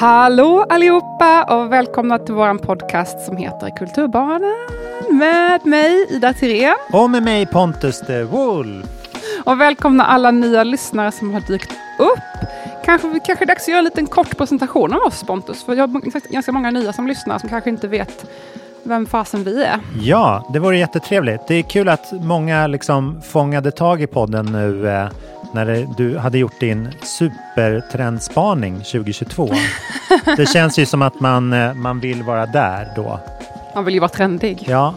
Hallå allihopa och välkomna till vår podcast som heter Kulturbarnen med mig Ida Tirén. Och med mig Pontus de Wolf. Och välkomna alla nya lyssnare som har dykt upp. Kanske, kanske dags att göra en liten kort presentation av oss Pontus, för jag har ganska många nya som lyssnar som kanske inte vet vem fasen vi är. Ja, det vore jättetrevligt. Det är kul att många liksom fångade tag i podden nu eh, när det, du hade gjort din supertrendspaning 2022. det känns ju som att man, eh, man vill vara där då. Man vill ju vara trendig. Ja,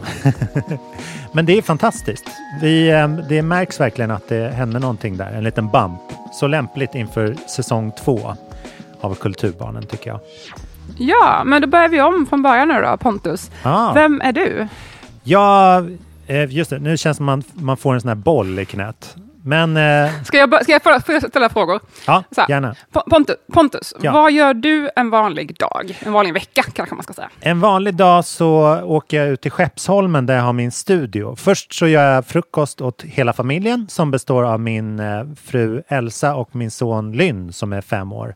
men det är fantastiskt. Vi, eh, det märks verkligen att det händer någonting där, en liten bump. Så lämpligt inför säsong två av Kulturbarnen tycker jag. Ja, men då börjar vi om från början nu då Pontus. Ah. Vem är du? Ja, eh, just det. Nu känns det som man, man får en sån här boll i knät. Men eh, Ska jag, ska jag ställa frågor? ja, Så här. gärna. Po- Pontus, Pontus Ja. vad gör du en vanlig dag? En vanlig vecka kanske man ska säga. En vanlig dag så åker jag ut till Skeppsholmen där jag har min studio. Först så gör jag frukost åt hela familjen som består av min eh, fru Elsa och min son Lynn som är fem år.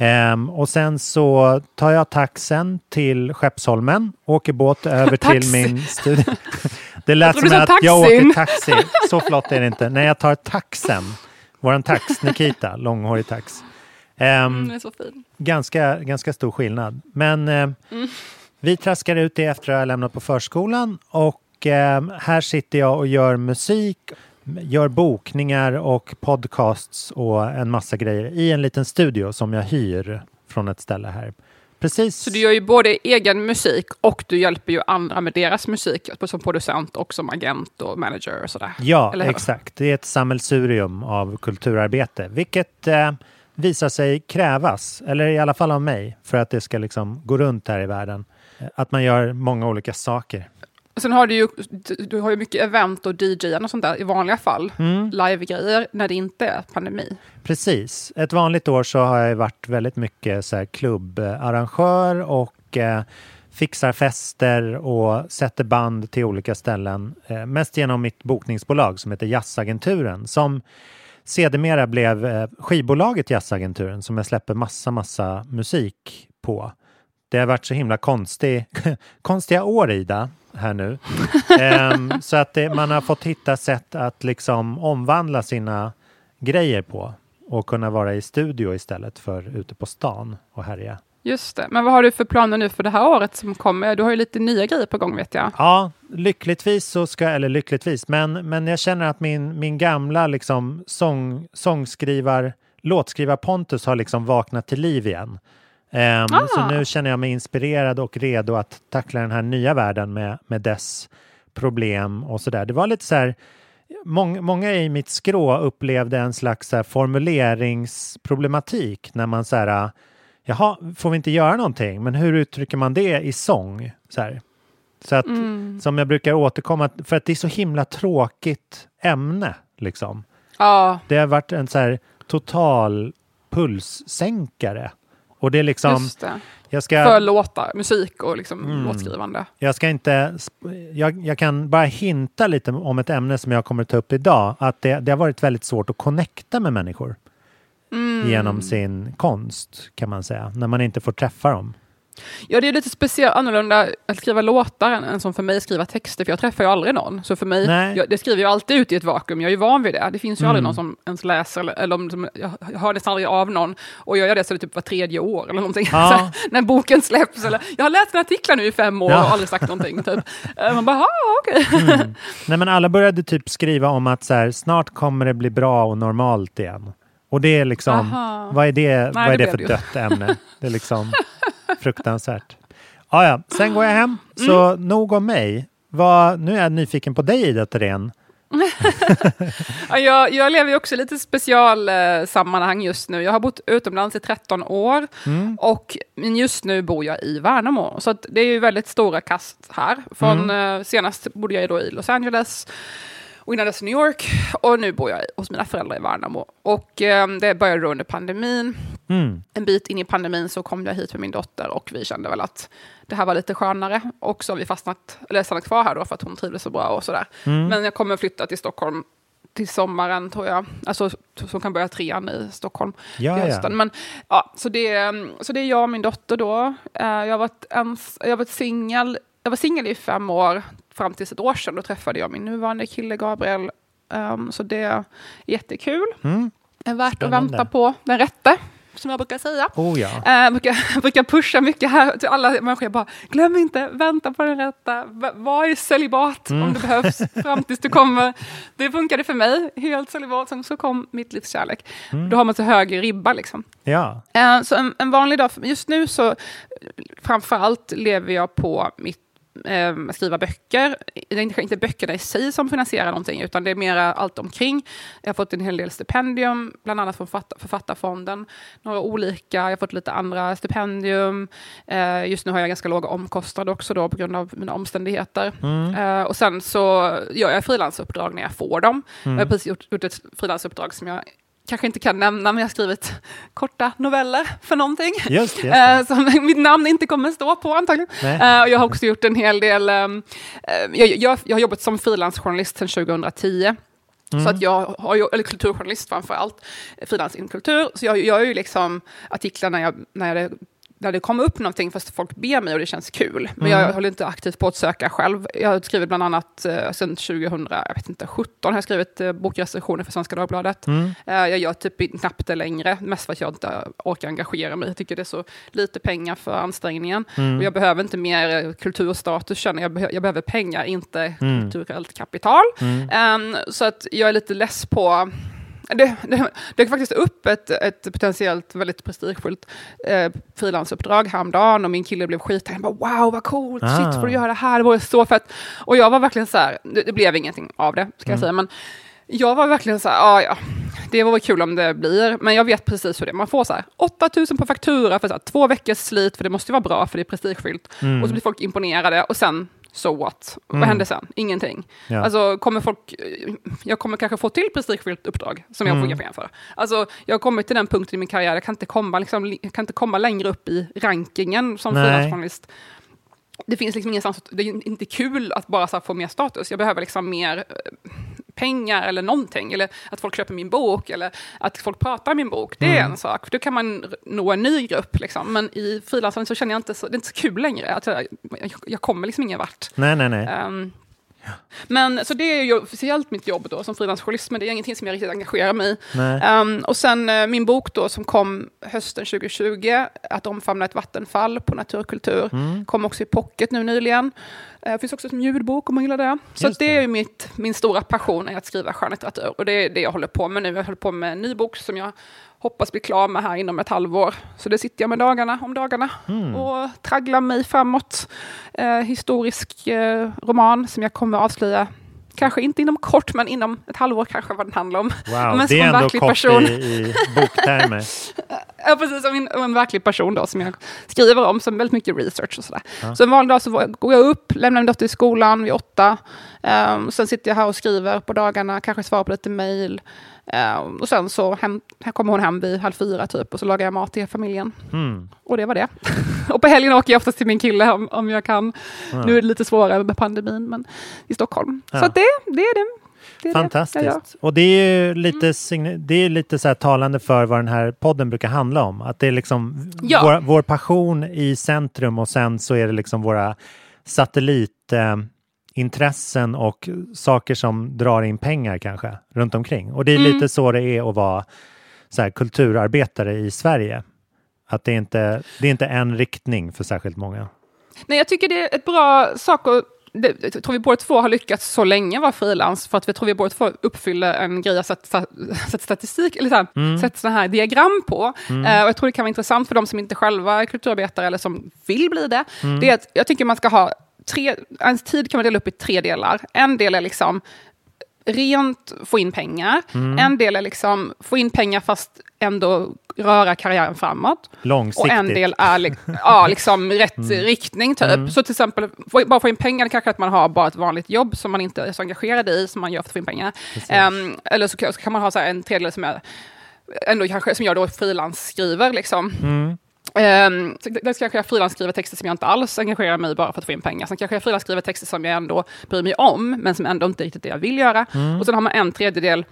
Ehm, och sen så tar jag taxen till Skeppsholmen, åker båt över till min studio. Det lät som att jag åker taxi. Så flott är det inte. Nej, jag tar taxen. Våran tax, Nikita, långhårig tax. Så fin. ganska, ganska stor skillnad. Men eh, vi traskar ut det efter att ha lämnat på förskolan och eh, här sitter jag och gör musik, gör bokningar och podcasts och en massa grejer i en liten studio som jag hyr från ett ställe här. Precis. Så du gör ju både egen musik och du hjälper ju andra med deras musik som producent och som agent och manager och sådär. Ja, exakt. Det är ett sammelsurium av kulturarbete, vilket eh, visar sig krävas, eller i alla fall av mig, för att det ska liksom gå runt här i världen. Eh, Att man gör många olika saker. Sen har du ju, du- du har ju mycket event och DJ och sånt där i vanliga fall. Mm. Live-grejer när det inte är pandemi. Precis. Ett vanligt år så har jag varit väldigt mycket så här klubbarrangör och eh, fixar fester och sätter band till olika ställen. Eh, mest genom mitt bokningsbolag som heter Jazzagenturen som sedermera blev eh, skivbolaget Jazzagenturen som jag släpper massa, massa musik på. Det har varit så himla konstig, konstiga år Ida, här nu. Ehm, så att det, man har fått hitta sätt att liksom omvandla sina grejer på och kunna vara i studio istället för ute på stan och härja. Just det. Men vad har du för planer nu för det här året som kommer? Du har ju lite nya grejer på gång vet jag. Ja, lyckligtvis så ska, eller lyckligtvis, men, men jag känner att min, min gamla liksom sång, sångskrivar, låtskrivar Pontus har liksom vaknat till liv igen. Ehm, Ah. Så nu känner jag mig inspirerad och redo att tackla den här nya världen med, med dess problem och sådär. Det var lite så här, mång, många i mitt skrå upplevde en slags så formuleringsproblematik när man så här, jaha, får vi inte göra någonting? Men hur uttrycker man det i sång? Så, här. så att, Mm. som jag brukar återkomma, för att det är så himla tråkigt ämne liksom. Ja, Det har varit en så här total pulssänkare. Och det är liksom, det. jag ska... För låtar, musik och liksom Mm. låtskrivande. Jag ska inte... Jag, jag kan bara hinta lite om ett ämne som jag kommer att ta upp idag. Att det, det har varit väldigt svårt att connecta med människor Mm. genom sin konst, kan man säga. När man inte får träffa dem. Ja, det är lite speciellt annorlunda att skriva låtar än, som för mig skriva texter, för jag träffar ju aldrig någon. Så för mig, Nej. jag, det skriver jag alltid ut i ett vakuum, jag är ju van vid det. Det finns ju aldrig Mm. någon som ens läser, eller, eller om, som, jag, hör nästan aldrig av någon, och jag gör det så det typ var tredje år eller någonting. Ja. Här, när boken släpps, eller jag har läst en artiklar nu i fem år Ja. och aldrig sagt någonting. Typ. Eh, Man bara, "Ah, okej. Mm. Nej, men alla började typ skriva om att så här, snart kommer det bli bra och normalt igen. Och det är liksom, Aha. vad är det, vad är det det för dött ämne? Det är liksom fruktansvärt. Ah, ja, sen går jag hem, så Mm. nog om mig. Vad, nu är jag nyfiken på dig Ida Thorén. Ja, jag, jag lever ju också i lite specialsammanhang eh, sammanhang just nu. Jag har bott utomlands i 13 år Mm. och just nu bor jag i Värnamo. Så det är ju väldigt stora kast här. Från, eh, senast bodde jag då i Los Angeles och innan dess New York och nu bor jag hos mina föräldrar i Värnamo. Och eh, det började då under pandemin. Mm. En bit in i pandemin så kom jag hit med min dotter och vi kände väl att det här var lite skönare. Och så har vi fastnat, eller stannat kvar här då för att hon trivdes så bra och sådär. Mm. Men jag kommer flytta till Stockholm till sommaren tror jag. Alltså som kan börja trean i Stockholm Ja, till ja. hösten. Men, ja, så, det, är- så det är jag och min dotter då. Eh, Jag har varit, ens, jag har varit singel jag var singel i fem år fram till ett år sedan. Då träffade jag min nuvarande kille Gabriel. Um, så det är jättekul. Mm. Är värt Spännande. att vänta på den rätte, som jag brukar säga. Oh ja. Eh, brukar, brukar pusha mycket här till alla människor. Jag bara, glöm inte, vänta på den rätta. V- Var i celibat Mm. om det behövs fram tills du kommer. Det funkade för mig, helt celibat. Sen så kom mitt livs kärlek. Mm. Då har man så hög ribba liksom. Ja. Eh, Så en, en vanlig dag, för just nu så framför allt lever jag på mitt eh, skriva böcker. Det är inte, inte böckerna i sig som finansierar någonting, utan det är mer allt omkring. Jag har fått en hel del stipendium, bland annat från författ- Författarfonden. Några olika, jag har fått lite andra stipendium. Eh, just nu har jag ganska låga omkostnader också då, på grund av mina omständigheter. Mm. Eh, och sen så gör jag frilansuppdrag när jag får dem. Jag har precis gjort, gjort ett frilansuppdrag som jag kanske inte kan nämna, men jag har skrivit korta noveller för någonting. Just, just. Eh, som mitt namn inte kommer stå på antagligen. Eh, och jag har också gjort en hel del, ehm, eh, jag, jag, jag har jobbat som frilansjournalist sedan 2010. Mm. Så att jag har ju, eller kulturjournalist framför allt, frilans inom kultur. Så jag gör ju liksom artiklar när, jag, när, det, när det kommer upp någonting fast folk ber mig och det känns kul. Men Mm. jag håller inte aktivt på att söka själv. Jag har skrivit bland annat eh, sedan 2000, jag vet inte, 17 har jag skrivit eh, bokrecensioner för Svenska Dagbladet. Mm. Eh, jag gör typ knappt det längre, mest för att jag inte orkar engagera mig. Jag tycker det är så lite pengar för ansträngningen. Mm. Och jag behöver inte mer eh, kulturstatus, känner jag. Behö- jag behöver pengar, inte Mm. kulturellt kapital. Ehm, så att jag är lite less på... Det, det, kom faktiskt upp ett, ett potentiellt väldigt prestigefullt eh, frilansuppdrag häromdagen och min kille blev skittaggad. Wow vad coolt, Ah. shit får du göra det här, det vore så fett. Och jag var verkligen så här, det, det blev ingenting av det ska jag Mm. säga, men jag var verkligen så här, ah, ja, det vore kul om det blir, men jag vet precis hur det är. Man får så här 8000 på faktura för så här, två veckors slit, för det måste ju vara bra, för det är prestigefyllt. Mm. Och så blir folk imponerade och sen, so what? Mm. Vad händer sen? Ingenting. Ja. Alltså kommer folk, jag kommer kanske få till prestigefyllt uppdrag som jag får Mm. inga pengar för. Alltså jag har kommit till den punkten i min karriär, jag kan inte komma, liksom, kan inte komma längre upp i rankingen som frilansjournalist. Det finns liksom ingenstans, det är inte kul att bara få mer status. Jag behöver liksom mer eh, pengar eller någonting. Eller att folk köper min bok eller att folk pratar om min bok. Det är Mm. en sak. Då kan man nå en ny grupp. Liksom. Men i frilansande så känner jag inte så, det är inte så kul längre. Att jag, jag, kommer liksom ingen vart. Nej, nej, nej. Ehm, men så det är ju officiellt mitt jobb då som frilansjournalist, men det är ingenting som jag riktigt engagerar mig i. Ehm, och sen eh, min bok då som kom hösten 2020, Att omfamna ett vattenfall på naturkultur, Mm. kom också i pocket nu nyligen. Uh, finns också som ljudbok om man gillar det. Så det det. är ju mitt, min stora passion, är att skriva skönlitteratur. Och det är det jag håller på med nu. Jag håller på med en ny bok som jag hoppas bli klar med här inom ett halvår. Så det sitter jag med dagarna om dagarna Mm. och tragglar mig framåt. Eh, historisk eh, roman som jag kommer avslöja, kanske inte inom kort, men inom ett halvår kanske vad den handlar om. Wow, men det är en ändå verklig kort person. i, i boktermer. Ja, precis. Som en, en verklig person då, som jag skriver om, som väldigt mycket research och sådär. Ja. Så en vanlig dag så går jag upp, lämnar min dotter i skolan vid åtta. Um, sen sitter jag här och skriver på dagarna, kanske svarar på lite mejl. Um, och sen så hem, här kommer hon hem vid halv fyra typ, och så lagar jag mat till familjen. Mm. Och det var det. och på helgen åker jag oftast till min kille om, om jag kan. Ja. Nu är det lite svårare med pandemin, men i Stockholm. Ja. Så det, det är det. det är Fantastiskt. Det. Ja, ja. Och det är ju lite, sign- det är lite så här talande för vad den här podden brukar handla om. Att det är liksom vår, vår passion i centrum och sen så är det liksom våra satellitintressen eh, intressen och saker som drar in pengar kanske runt omkring. Och det är Mm. lite så det är att vara så här, kulturarbetare i Sverige. Att det är inte det är inte en riktning för särskilt många. Nej, jag tycker det är ett bra sak att det, jag tror vi båda två har lyckats så länge vara frilans för att vi tror vi båda två uppfyller en grej att sätta, sätta statistik, eller så här, Mm. sätta sådana här diagram på. Eh, och jag tror det kan vara intressant för de som inte själva är kulturarbetare eller som vill bli det. Mm. Det är att jag tycker man ska ha tre, ens tid kan man dela upp i tre delar. En del är liksom rent få in pengar. Mm. En del är liksom få in pengar fast ändå röra karriären framåt. Långsiktigt. Och en del är li ja, liksom rätt Mm. riktning typ. Så till exempel, bara få in pengar, kanske att man har bara ett vanligt jobb som man inte är så engagerad i, som man gör för att få in pengar. Ehm, eller så, kan- så kan man ha så en tredjedel som är ändå kanske, som jag då frilansskriver liksom. Um, dels kanske jag frilansskriver texter som jag inte alls engagerar mig i bara för att få in pengar. Sen kanske jag frilansskriver texter som jag ändå bryr mig om, men som ändå inte är riktigt det jag vill göra. Mm. Och sen har man en tredjedel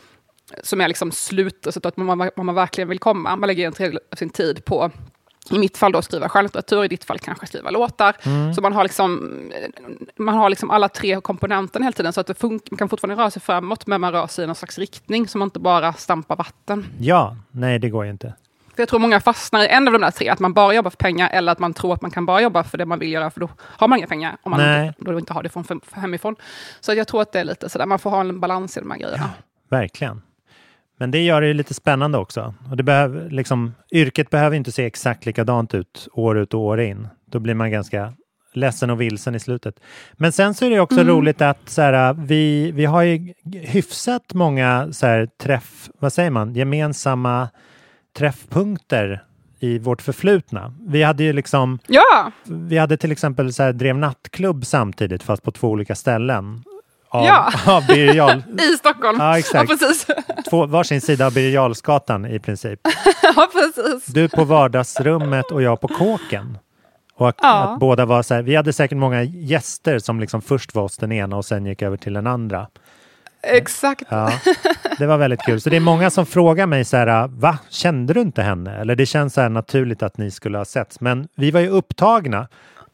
som är liksom slut, så att man, man, man verkligen vill komma. Man lägger en tredjedel av sin tid på i mitt fall då skriva skönlitteratur, i ditt fall kanske skriva låtar. Mm. Så man har, liksom, man har liksom alla tre komponenterna hela tiden, så att det man kan fortfarande röra sig framåt, men man rör sig i någon slags riktning, så man inte bara stampar vatten. Ja, nej det går ju inte. För jag tror många fastnar i en av de där tre, att man bara jobbar för pengar eller att man tror att man kan bara jobba för det man vill göra, för då har man inga pengar om man Nej. inte, då inte har det från, från hemifrån. Så jag tror att det är lite sådär, man får ha en balans i de här grejerna. Verkligen. Men det gör det ju lite spännande också. Och det behöver, liksom, yrket behöver inte se exakt likadant ut år ut och år in. Då blir man ganska ledsen och vilsen i slutet. Men sen så är det också Mm. roligt att så här, vi, vi har ju hyfsat många så här, träff, vad säger man, gemensamma träffpunkter i vårt förflutna. Vi hade ju liksom, Ja, vi hade till exempel så här, drev nattklubb samtidigt fast på två olika ställen. Av, Ja. av i Stockholm. Ja, exakt. Ja, precis. två, varsin sida av Birger Jarlsgatan i princip. ja, precis. Du på vardagsrummet och jag på kåken. Och att, Ja. att båda var så här, vi hade säkert många gäster som liksom först var hos den ena och sen gick över till den andra. Exakt. Ja, det var väldigt kul. Så det är många som frågar mig så här, va, kände du inte henne? Eller det känns så här naturligt att ni skulle ha setts. Men vi var ju upptagna.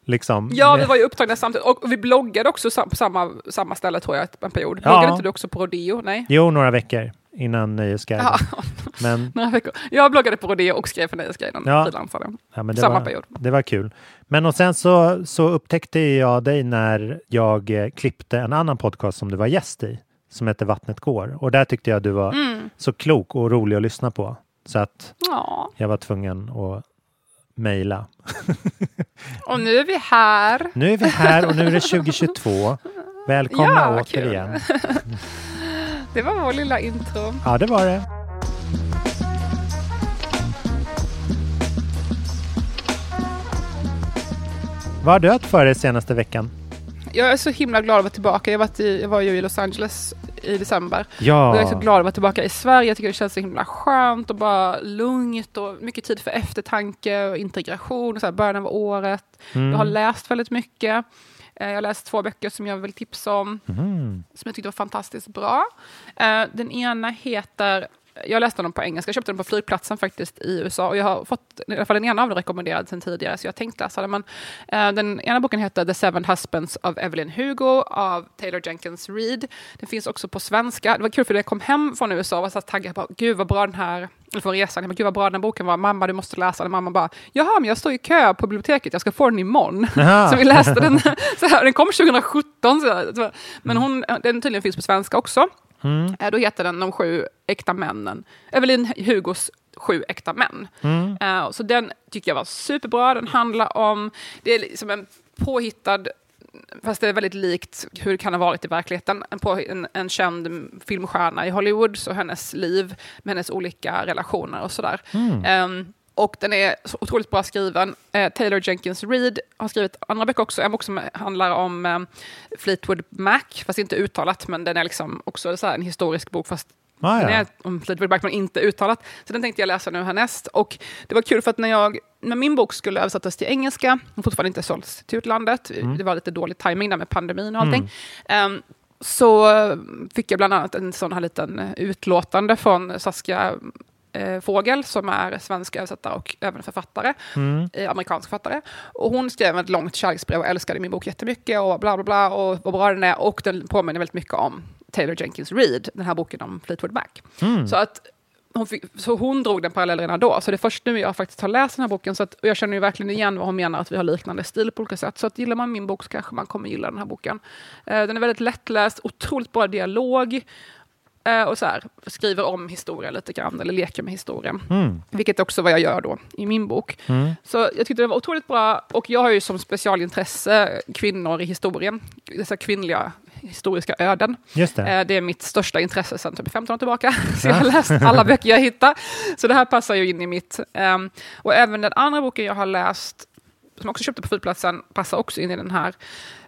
Liksom. Ja, vi var ju upptagna samtidigt. Och vi bloggade också på samma, samma ställe tror jag, en period. Ja. Bloggade inte du också på Rodeo? Nej. Jo, några veckor innan Nöjesguiden. Ja, Men, några veckor. Jag bloggade på Rodeo och skrev för Nöjesguiden. Ja. frilansade. ja, men det, Samma var, period. det var kul. Men och sen så, så upptäckte jag dig när jag eh, klippte en annan podcast som du var gäst i. Som heter Vattnet går. Och där tyckte jag du var Mm. så klok och rolig att lyssna på. Så att Ja. jag var tvungen att mejla. Och nu är vi här. Nu är vi här och nu är det 2022. Välkomna Ja, återigen. Det var vår lilla intro. Ja, det var det. Vad har du haft för dig senaste veckan? Jag är så himla glad att vara tillbaka. Jag, varit i, jag var ju i Los Angeles i december. Ja, Och jag är så glad att vara tillbaka i Sverige. Jag tycker det känns så himla skönt och bara lugnt och mycket tid för eftertanke och integration. Och så här, början av året. Mm. Jag har läst väldigt mycket. Eh, Jag har läst två böcker som jag vill tipsa om. Mm. som jag tyckte var fantastiskt bra. Eh, den ena heter, jag läste den på engelska, jag köpte den på flygplatsen faktiskt i USA och jag har fått i alla fall den ena av dem rekommenderad sedan tidigare så jag tänkte läsa den. Men, eh, den ena boken heter The Seven Husbands of Evelyn Hugo av Taylor Jenkins Reid. Den finns också på svenska. Det var kul för när jag kom hem från USA och var så taggad på, gud vad bra den här, eller från resan, gud vad bra den här boken var, mamma du måste läsa den. Mamma bara, jaha men jag står i kö på biblioteket, jag ska få den imorgon. Aha. Så vi läste den, så här, den kom 2017, så här, men hon, den tydligen finns på svenska också. Mm. Eh, Då heter den De sju äkta männen. Evelyn Hugos sju äkta män. Mm. Eh, Så den tycker jag var superbra. Den handlar om, det är liksom en påhittad Fast det är väldigt likt hur det kan ha varit i verkligheten. En, på, en, en känd filmstjärna i Hollywood och hennes liv med hennes olika relationer och sådär. Mm. Ehm, och den är så otroligt bra skriven. Eh, Taylor Jenkins Reid har skrivit andra böcker också. En bok som handlar om eh, Fleetwood Mac, fast inte uttalat, men den är liksom också så en historisk bok, fast Ah, den ja. är om Fleetwood Mac, men inte uttalat. Så den tänkte jag läsa nu härnäst. Och det var kul för att när, jag, när min bok skulle översättas till engelska, och fortfarande inte sålts till utlandet, Mm. det var lite dålig timing där med pandemin och allting, ehm, så eh, fick jag bland annat en sån här liten utlåtande från Saskia eh, Fågel som är svensk översättare och även författare, Mm. eh, amerikansk författare. Och hon skrev ett långt kärleksbrev och älskade min bok jättemycket och bla bla bla och vad bra den är och den påminner väldigt mycket om Taylor Jenkins Reid, den här boken om Fleetwood Mac. Mm. Så att hon, fick, så hon drog den parallellen redan då. Så det är först nu jag faktiskt har läst den här boken. Så att, och jag känner ju verkligen igen vad hon menar, att vi har liknande stil på olika sätt. Så att gillar man min bok så kanske man kommer gilla den här boken. Eh, den är väldigt lättläst, otroligt bra dialog. Eh, och så här, skriver om historia lite grann, eller leker med historien. Mm. Vilket också är vad jag gör då i min bok. Mm. Så jag tyckte det var otroligt bra. Och jag har ju som specialintresse kvinnor i historien. Dessa kvinnliga historiska öden. Just det. Eh, Det är mitt största intresse sedan typ 15 år tillbaka. Så jag har läst alla böcker jag hittar. Så det här passar ju in i mitt. Ehm, och även den andra boken jag har läst, som jag också köpte på flygplatsen, passar också in i den här.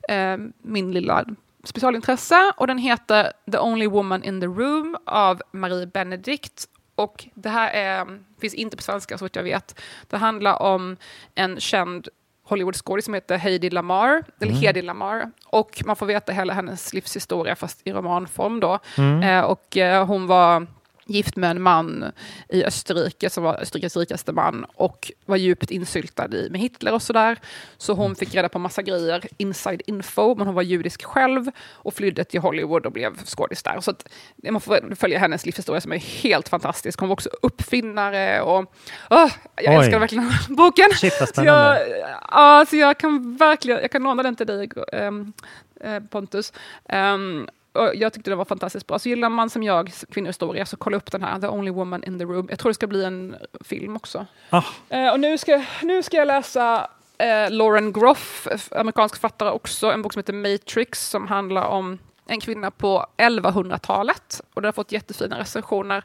ehm, min lilla specialintresse. Och den heter The Only Woman in the Room av Marie Benedict. Och det här är, finns inte på svenska så vitt jag vet. Det handlar om en känd Hollywoodskådis som heter Heidi Lamar, eller Mm. Hedi Lamar. Och man får veta hela hennes livshistoria fast i romanform då. Mm. Eh, och eh, hon var gift med en man i Österrike som var Österrikes rikaste man och var djupt insyltad i med Hitler och sådär. Så hon fick reda på massa grejer, inside info, men hon var judisk själv och flydde till Hollywood och blev skådis där. Så att man får följa hennes livshistoria som är helt fantastisk. Hon var också uppfinnare och åh, jag Oj. älskar verkligen boken. Shit vad Så spännande. jag, ja, så jag kan verkligen, jag kan låna den till dig eh, Pontus. Och jag tyckte det var fantastiskt bra. Så gillar man som jag kvinnohistoria så kolla upp den här, The Only Woman in the Room. Jag tror det ska bli en film också. Ah. Eh, och nu ska, nu ska jag läsa eh, Lauren Groff, amerikansk författare också, en bok som heter Matrix som handlar om en kvinna på 1100-talet. Och den har fått jättefina recensioner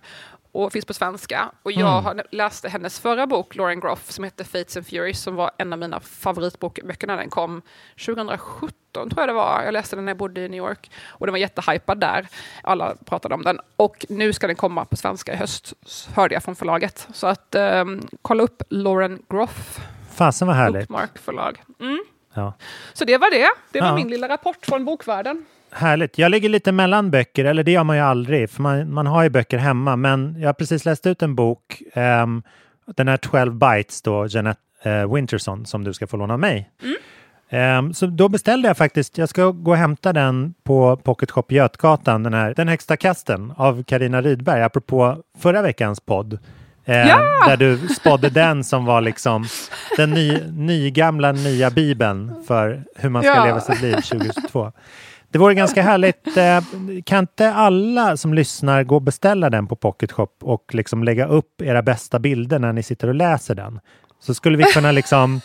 och finns på svenska. Och jag Mm. läste hennes förra bok, Lauren Groff, som heter Fates and Furies, som var en av mina favoritböcker när den kom 2017, tror jag det var. Jag läste den när jag bodde i New York och den var jättehypad där. Alla pratade om den. Och nu ska den komma på svenska i höst, hörde jag från förlaget. Så att ehm, kolla upp Lauren Groff, Fasen vad härligt. Bookmark förlag. Mm. Ja. Så det var det. Det var Ja. min lilla rapport från bokvärlden. Härligt. Jag ligger lite mellan böcker, eller det gör man ju aldrig, för man, man har ju böcker hemma. Men jag har precis läst ut en bok, ehm, den här 12 Bites då, Jeanette eh, Winterson, som du ska få låna av mig. Ehm, så då beställde jag faktiskt, jag ska gå och hämta den på Pocket Shop Götgatan, den här Den högsta kasten av Karina Rydberg, apropå förra veckans podd. Ehm, Ja! Där du spådde den som var liksom den ny, nygamla nya bibeln för hur man ska Ja. leva sitt liv 2022. Det vore ganska härligt. eh, Kan inte alla som lyssnar gå och beställa den på Pocket Shop och liksom lägga upp era bästa bilder när ni sitter och läser den? Så skulle vi kunna liksom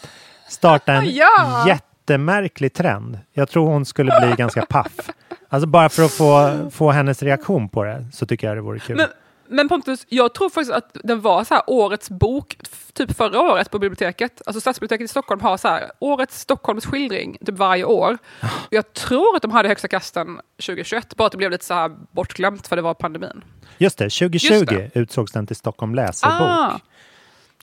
starta en Ja! Jättemärklig trend. Jag tror hon skulle bli ganska paff. Alltså bara för att få, få hennes reaktion på det så tycker jag det vore kul. Men, men Pontus, jag tror faktiskt att den var så här årets bok, typ förra året på biblioteket. Alltså Stadsbiblioteket i Stockholm har så här, årets Stockholms skildring typ varje år. Jag tror att de hade högsta kasten 2021, bara att det blev lite så här bortglömt för det var pandemin. Just det, 2020 Just det. utsågs den till Stockholm läsarbok. Ah,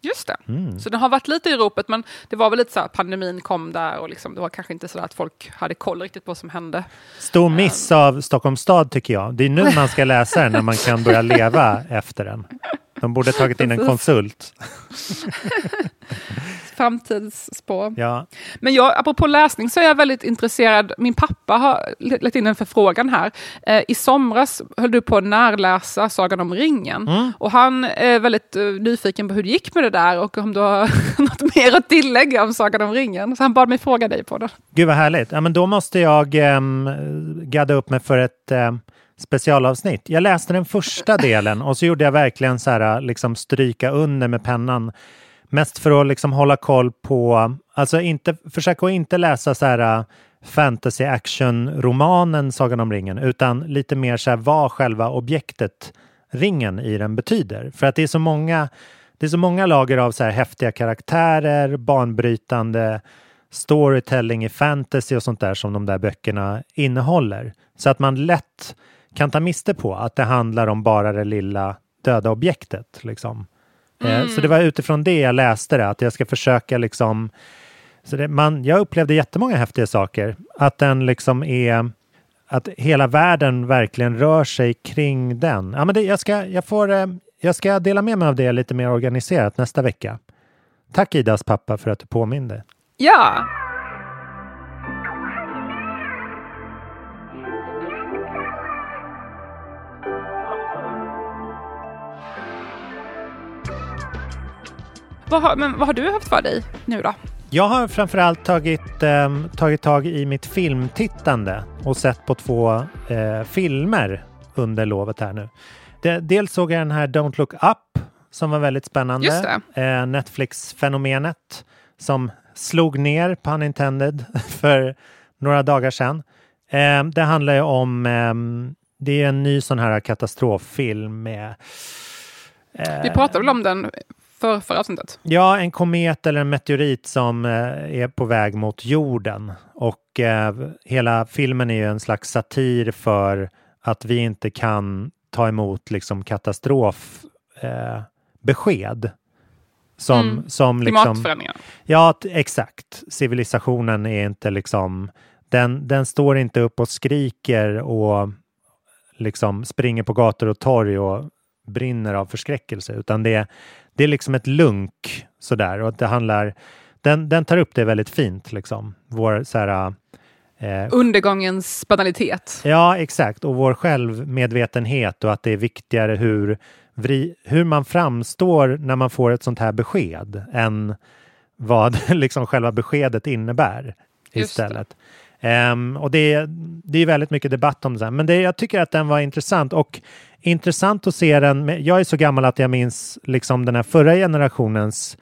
just det. Mm. Så den har varit lite i ropet, men det var väl lite så här, pandemin kom där och liksom, det var kanske inte så att folk hade koll riktigt på vad som hände. Stor miss av Stockholms stad tycker jag. Det är nu man ska läsa den när man kan börja leva efter den. De borde tagit in en konsult. Framtidsspår. Ja. Men jag, apropå läsning så är jag väldigt intresserad. Min pappa har lagt in en förfrågan här. Eh, I somras höll du på att närläsa Sagan om ringen. Mm. Och han är väldigt eh, nyfiken på hur det gick med det där och om du har något mer att tillägga om Sagan om ringen. Så han bad mig fråga dig på det. Gud vad härligt. Ja, men då måste jag um, gadda upp mig för ett ehm, specialavsnitt. Jag läste den första delen och så gjorde jag verkligen så här, liksom stryka under med pennan. Mest för att liksom hålla koll på, alltså inte, försöka att inte läsa så här äh, fantasy action-romanen Sagan om ringen, utan lite mer så här vad själva objektet ringen i den betyder. För att det är så många, det är så många lager av så här häftiga karaktärer, banbrytande storytelling i fantasy och sånt där som de där böckerna innehåller. Så att man lätt kan ta miste på att det handlar om bara det lilla döda objektet. Liksom. Eh, Så det var utifrån det jag läste det, att jag ska försöka liksom... Så det, man, jag upplevde jättemånga häftiga saker. Att den liksom är... att hela världen verkligen rör sig kring den. Ja, men det, jag, ska, jag, får, eh, jag ska dela med mig av det lite mer organiserat nästa vecka. Tack Idas pappa för att du påminde. Ja, Vad har, men vad har du haft för dig nu då? Jag har framförallt tagit, eh, tagit tag i mitt filmtittande och sett på två eh, filmer under lovet här nu. Det, dels såg jag den här Don't Look Up som var väldigt spännande. Eh, Netflix-fenomenet som slog ner, pun intended, för några dagar sedan. Eh, det handlar ju om, ehm, det är en ny sån här katastroffilm med vi pratade väl om den för förra avsnittet. Ja, en komet eller en meteorit som eh, är på väg mot jorden. Och eh, hela filmen är ju en slags satir för att vi inte kan ta emot liksom katastrofbesked. Eh, som, mm. som liksom, Klimatförändringar. Ja, exakt. Civilisationen är inte liksom, den, den står inte upp och skriker och liksom springer på gator och torg och brinner av förskräckelse, utan det, det är liksom ett lunk sådär och det handlar, den, den tar upp det väldigt fint liksom. Vår så här, eh, Undergångens banalitet. Ja, exakt. Och vår självmedvetenhet och att det är viktigare hur, vri, hur man framstår när man får ett sånt här besked än vad liksom själva beskedet innebär istället. Um, och det, det är väldigt mycket debatt om det. Men det, jag tycker att den var intressant och intressant att se den. Jag är så gammal att jag minns liksom den här förra generationens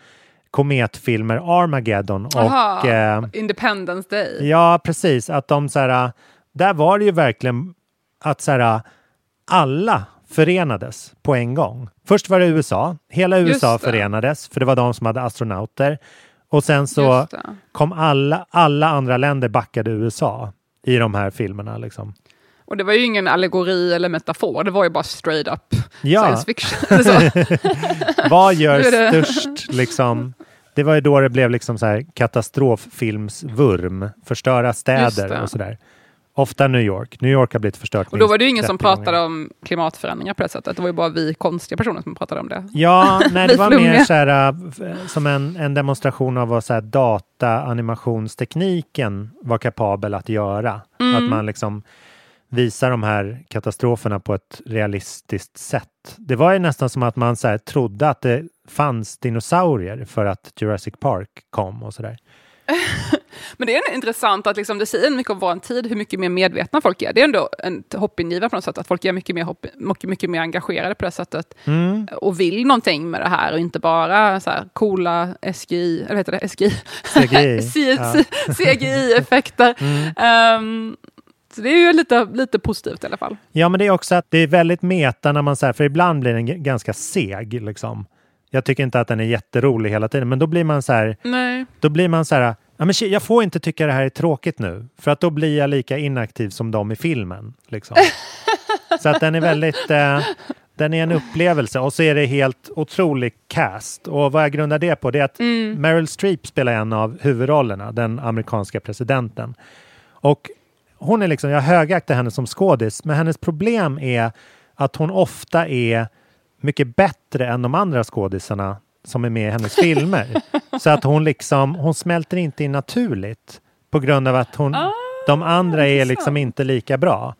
kometfilmer Armageddon och Aha, eh, Independence Day. Ja, precis. Att de så här, där var det ju verkligen att så här, alla förenades på en gång. Först var det USA. Hela USA förenades, för det var de som hade astronauter. Och sen så kom alla, alla andra länder backade USA i de här filmerna. Liksom. Och det var ju ingen allegori eller metafor, det var ju bara straight up ja. science fiction. Vad gör störst liksom? Det var ju då det blev liksom så här katastroffilmsvurm, förstöra städer och sådär. Ofta New York. New York har blivit förstört. Och då var det ju ingen som pratade gånger. om klimatförändringar på det sättet. Det var ju bara vi konstiga personer som pratade om det. Ja, nej, det var mer så här, äh, som en, en demonstration av vad så här, dataanimationstekniken var kapabel att göra. Mm. Att man liksom visar de här katastroferna på ett realistiskt sätt. Det var ju nästan som att man så här, trodde att det fanns dinosaurier för att Jurassic Park kom och sådär. Men det är intressant att liksom, det säger mycket om vår tid, hur mycket mer medvetna folk är. Det är ändå en hoppingivare på något sätt, att folk är mycket mer, hopp, mycket, mycket mer engagerade på det sättet. Mm. Och vill någonting med det här och inte bara så här coola SGI, eller heter det SGI? CGI. CGI-effekter. Mm. Um, så det är ju lite, lite positivt i alla fall. Ja, men det är också att det är väldigt meta när man säger, för ibland blir den ganska seg liksom. Jag tycker inte att den är jätterolig hela tiden, men då blir man så här. Nej. Då blir man så här. Ja, men jag får inte tycka det här är tråkigt nu, för att då blir jag lika inaktiv som de i filmen. Liksom. så att den är väldigt. Eh, den är en upplevelse och så är det helt otrolig cast. Och vad jag grundar det på det är att mm. Meryl Streep spelar en av huvudrollerna, den amerikanska presidenten. Och hon är liksom, jag högaktar henne som skådis, men hennes problem är att hon ofta är mycket bättre än de andra skådisarna som är med i hennes filmer. Så att hon liksom, hon smälter inte in naturligt på grund av att hon, ah, de andra är liksom inte lika bra.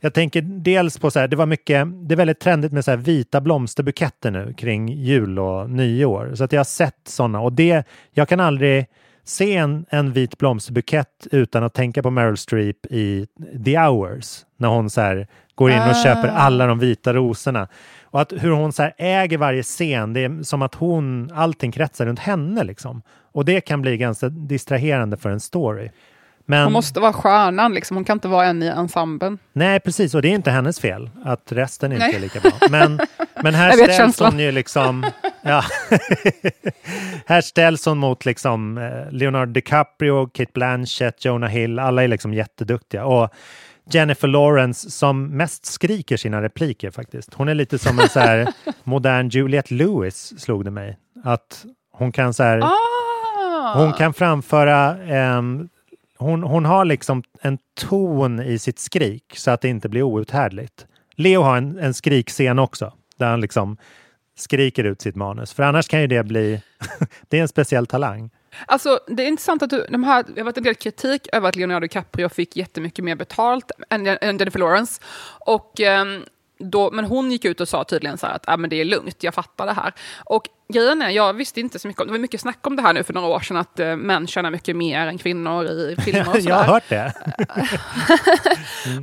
Jag tänker dels på så här, det var mycket, det är väldigt trendigt med så vita blomsterbuketter nu kring jul och nyår. Så att jag har sett sådana och det, jag kan aldrig se en, en vit blomsterbukett utan att tänka på Meryl Streep i The Hours. När hon så här, går in och ah. köper alla de vita rosorna. Och att hur hon så äger varje scen, det är som att hon, allting kretsar runt henne liksom. Och det kan bli ganska distraherande för en story. Men, hon måste vara stjärnan, liksom. hon kan inte vara en i ensemblen. Nej, precis, och det är inte hennes fel att resten inte är lika bra. Men, men här ställs känslan. hon ju liksom... Ja. här ställs hon mot liksom eh, Leonardo DiCaprio, Kate Blanchett, Jonah Hill, alla är liksom jätteduktiga. Och Jennifer Lawrence som mest skriker sina repliker faktiskt. Hon är lite som en så här modern Juliette Lewis, slog det mig. Att hon kan så här... Ah. Hon kan framföra um, hon, hon har liksom en ton i sitt skrik så att det inte blir outhärdligt. Leo har en, en skrikscen också, där han liksom skriker ut sitt manus. För annars kan ju det bli... det är en speciell talang. Alltså, det är intressant att du, de här, det har varit en del kritik över att Leonardo DiCaprio fick jättemycket mer betalt än, än Jennifer Lawrence. Och, um, då, men hon gick ut och sa tydligen så här att ah, men det är lugnt, jag fattar det här. Och grejen är, jag visste inte så mycket om det. var mycket snack om det här nu för några år sedan, att uh, män tjänar mycket mer än kvinnor i filmer och Jag har hört det.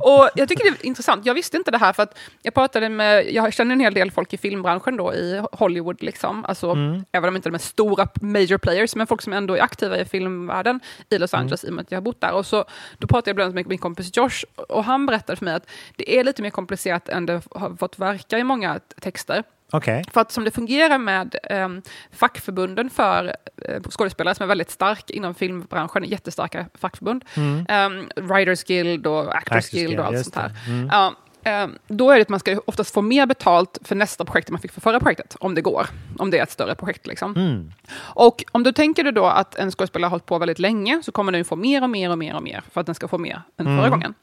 och jag tycker det är intressant. Jag visste inte det här för att jag pratade med, jag känner en hel del folk i filmbranschen då i Hollywood, liksom. Alltså, mm. även om inte de är stora major players, men folk som ändå är aktiva i filmvärlden i Los mm. Angeles mm. i och med att jag har bott där. Och så, då pratade jag bland annat med min kompis Josh och han berättade för mig att det är lite mer komplicerat än det har fått verka i många texter. Okay. För att som det fungerar med um, fackförbunden för uh, skådespelare som är väldigt stark inom filmbranschen, jättestarka fackförbund, mm. um, Writers Guild och Actors, Actors Guild och allt sånt här. Mm. Um, då är det att man ska oftast få mer betalt för nästa projekt än man fick för förra projektet, om det går. Om det är ett större projekt. Liksom. Mm. Och om du tänker dig då att en skådespelare har hållit på väldigt länge, så kommer den få mer och mer och mer och mer för att den ska få mer än förra mm. gången.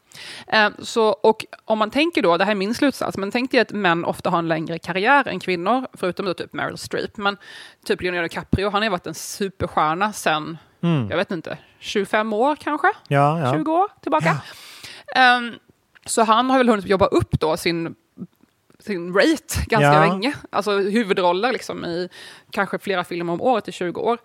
Eh, så, och om man tänker då, det här är min slutsats, men tänk dig att män ofta har en längre karriär än kvinnor, förutom då typ Meryl Streep. Men typ Leonardo DiCaprio, han har varit en superstjärna sen, mm. jag vet inte, 25 år kanske? Ja, ja. 20 år tillbaka. Ja. Um, så han har väl hunnit jobba upp då sin sin rate ganska ja. länge. Alltså huvudroller liksom i kanske flera filmer om året i 20 år.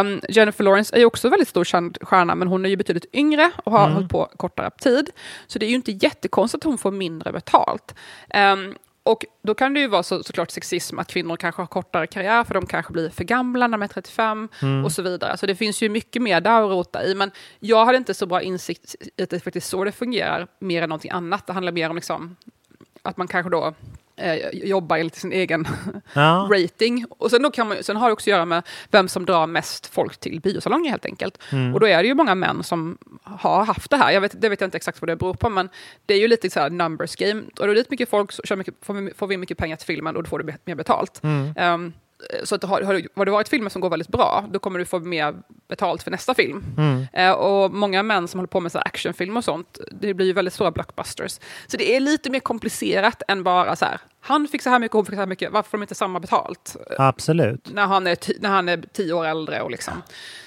Um, Jennifer Lawrence är ju också väldigt stor stjärna, men hon är ju betydligt yngre och har mm. hållit på kortare tid. Så det är ju inte jättekonstigt att hon får mindre betalt. Um, och då kan det ju vara så, såklart sexism att kvinnor kanske har kortare karriär för de kanske blir för gamla när de är 35 mm. och så vidare. Så det finns ju mycket mer där att rota i. Men jag hade inte så bra insikt i att det faktiskt så det fungerar mer än någonting annat. Det handlar mer om liksom, att man kanske då eh, jobbar enligt sin egen ja. rating. Och sen, då kan man, sen har det också att göra med vem som drar mest folk till biosalonger helt enkelt. Mm. Och då är det ju många män som har haft det här. Jag vet, det vet jag inte exakt vad det beror på, men det är ju lite så här numbers game. Och då är det mycket folk, så mycket, får, vi, får vi mycket pengar till filmen och då får du mer betalt. Mm. Um, så att har, har, det varit filmer som går väldigt bra, då kommer du få mer betalt för nästa film. Mm. Eh, och många män som håller på med så actionfilm och sånt, det blir ju väldigt stora blockbusters. Så det är lite mer komplicerat än bara så här, han fick så här mycket, hon fick så här mycket, varför får de inte samma betalt? Absolut. När han är, när han är tio år äldre och liksom.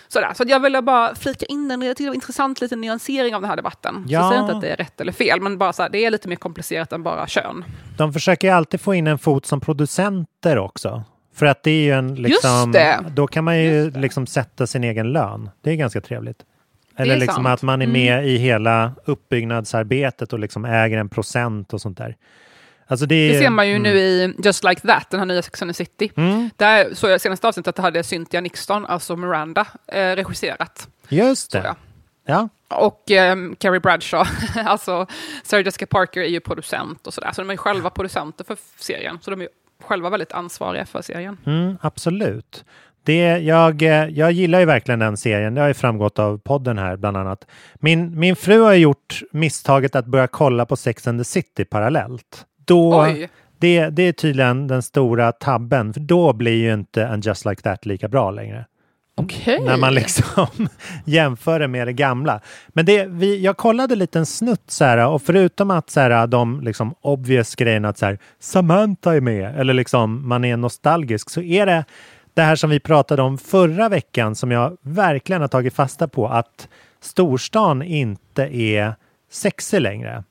Sådär. Så jag ville bara flika in den, jag tyckte det var intressant lite nyansering av den här debatten. Ja. Så jag säger inte att det är rätt eller fel, men bara så här, det är lite mer komplicerat än bara kön. De försöker ju alltid få in en fot som producenter också. För att det är ju en liksom, då kan man ju liksom sätta sin egen lön. Det är ganska trevligt. Eller liksom sant. att man är med mm. i hela uppbyggnadsarbetet och liksom äger en procent och sånt där. Alltså det, det, ser man ju mm. nu i Just Like That, den här nya Sex and the City. Mm. Där såg jag senaste avsnittet att det hade Cynthia Nixon, alltså Miranda, eh, regisserat. Just det. Ja. Och eh, Carrie Bradshaw, alltså Sarah Jessica Parker är ju producent och sådär. Så de är själva producenter för serien. Så de är själva väldigt ansvariga för serien. Mm, absolut. Det, jag, jag gillar ju verkligen den serien. Det har ju framgått av podden här bland annat. Min, min fru har gjort misstaget att börja kolla på Sex and the City parallellt. Då, Det, det är tydligen den stora tabben, för då blir ju inte en Just Like That lika bra längre. Okay. När man liksom jämför det med det gamla. Men det, vi, jag kollade lite en snutt så här, och förutom att så här, de liksom obvious grejerna att så här, Samantha är med eller liksom man är nostalgisk så är det det här som vi pratade om förra veckan som jag verkligen har tagit fasta på att storstan inte är sexig längre.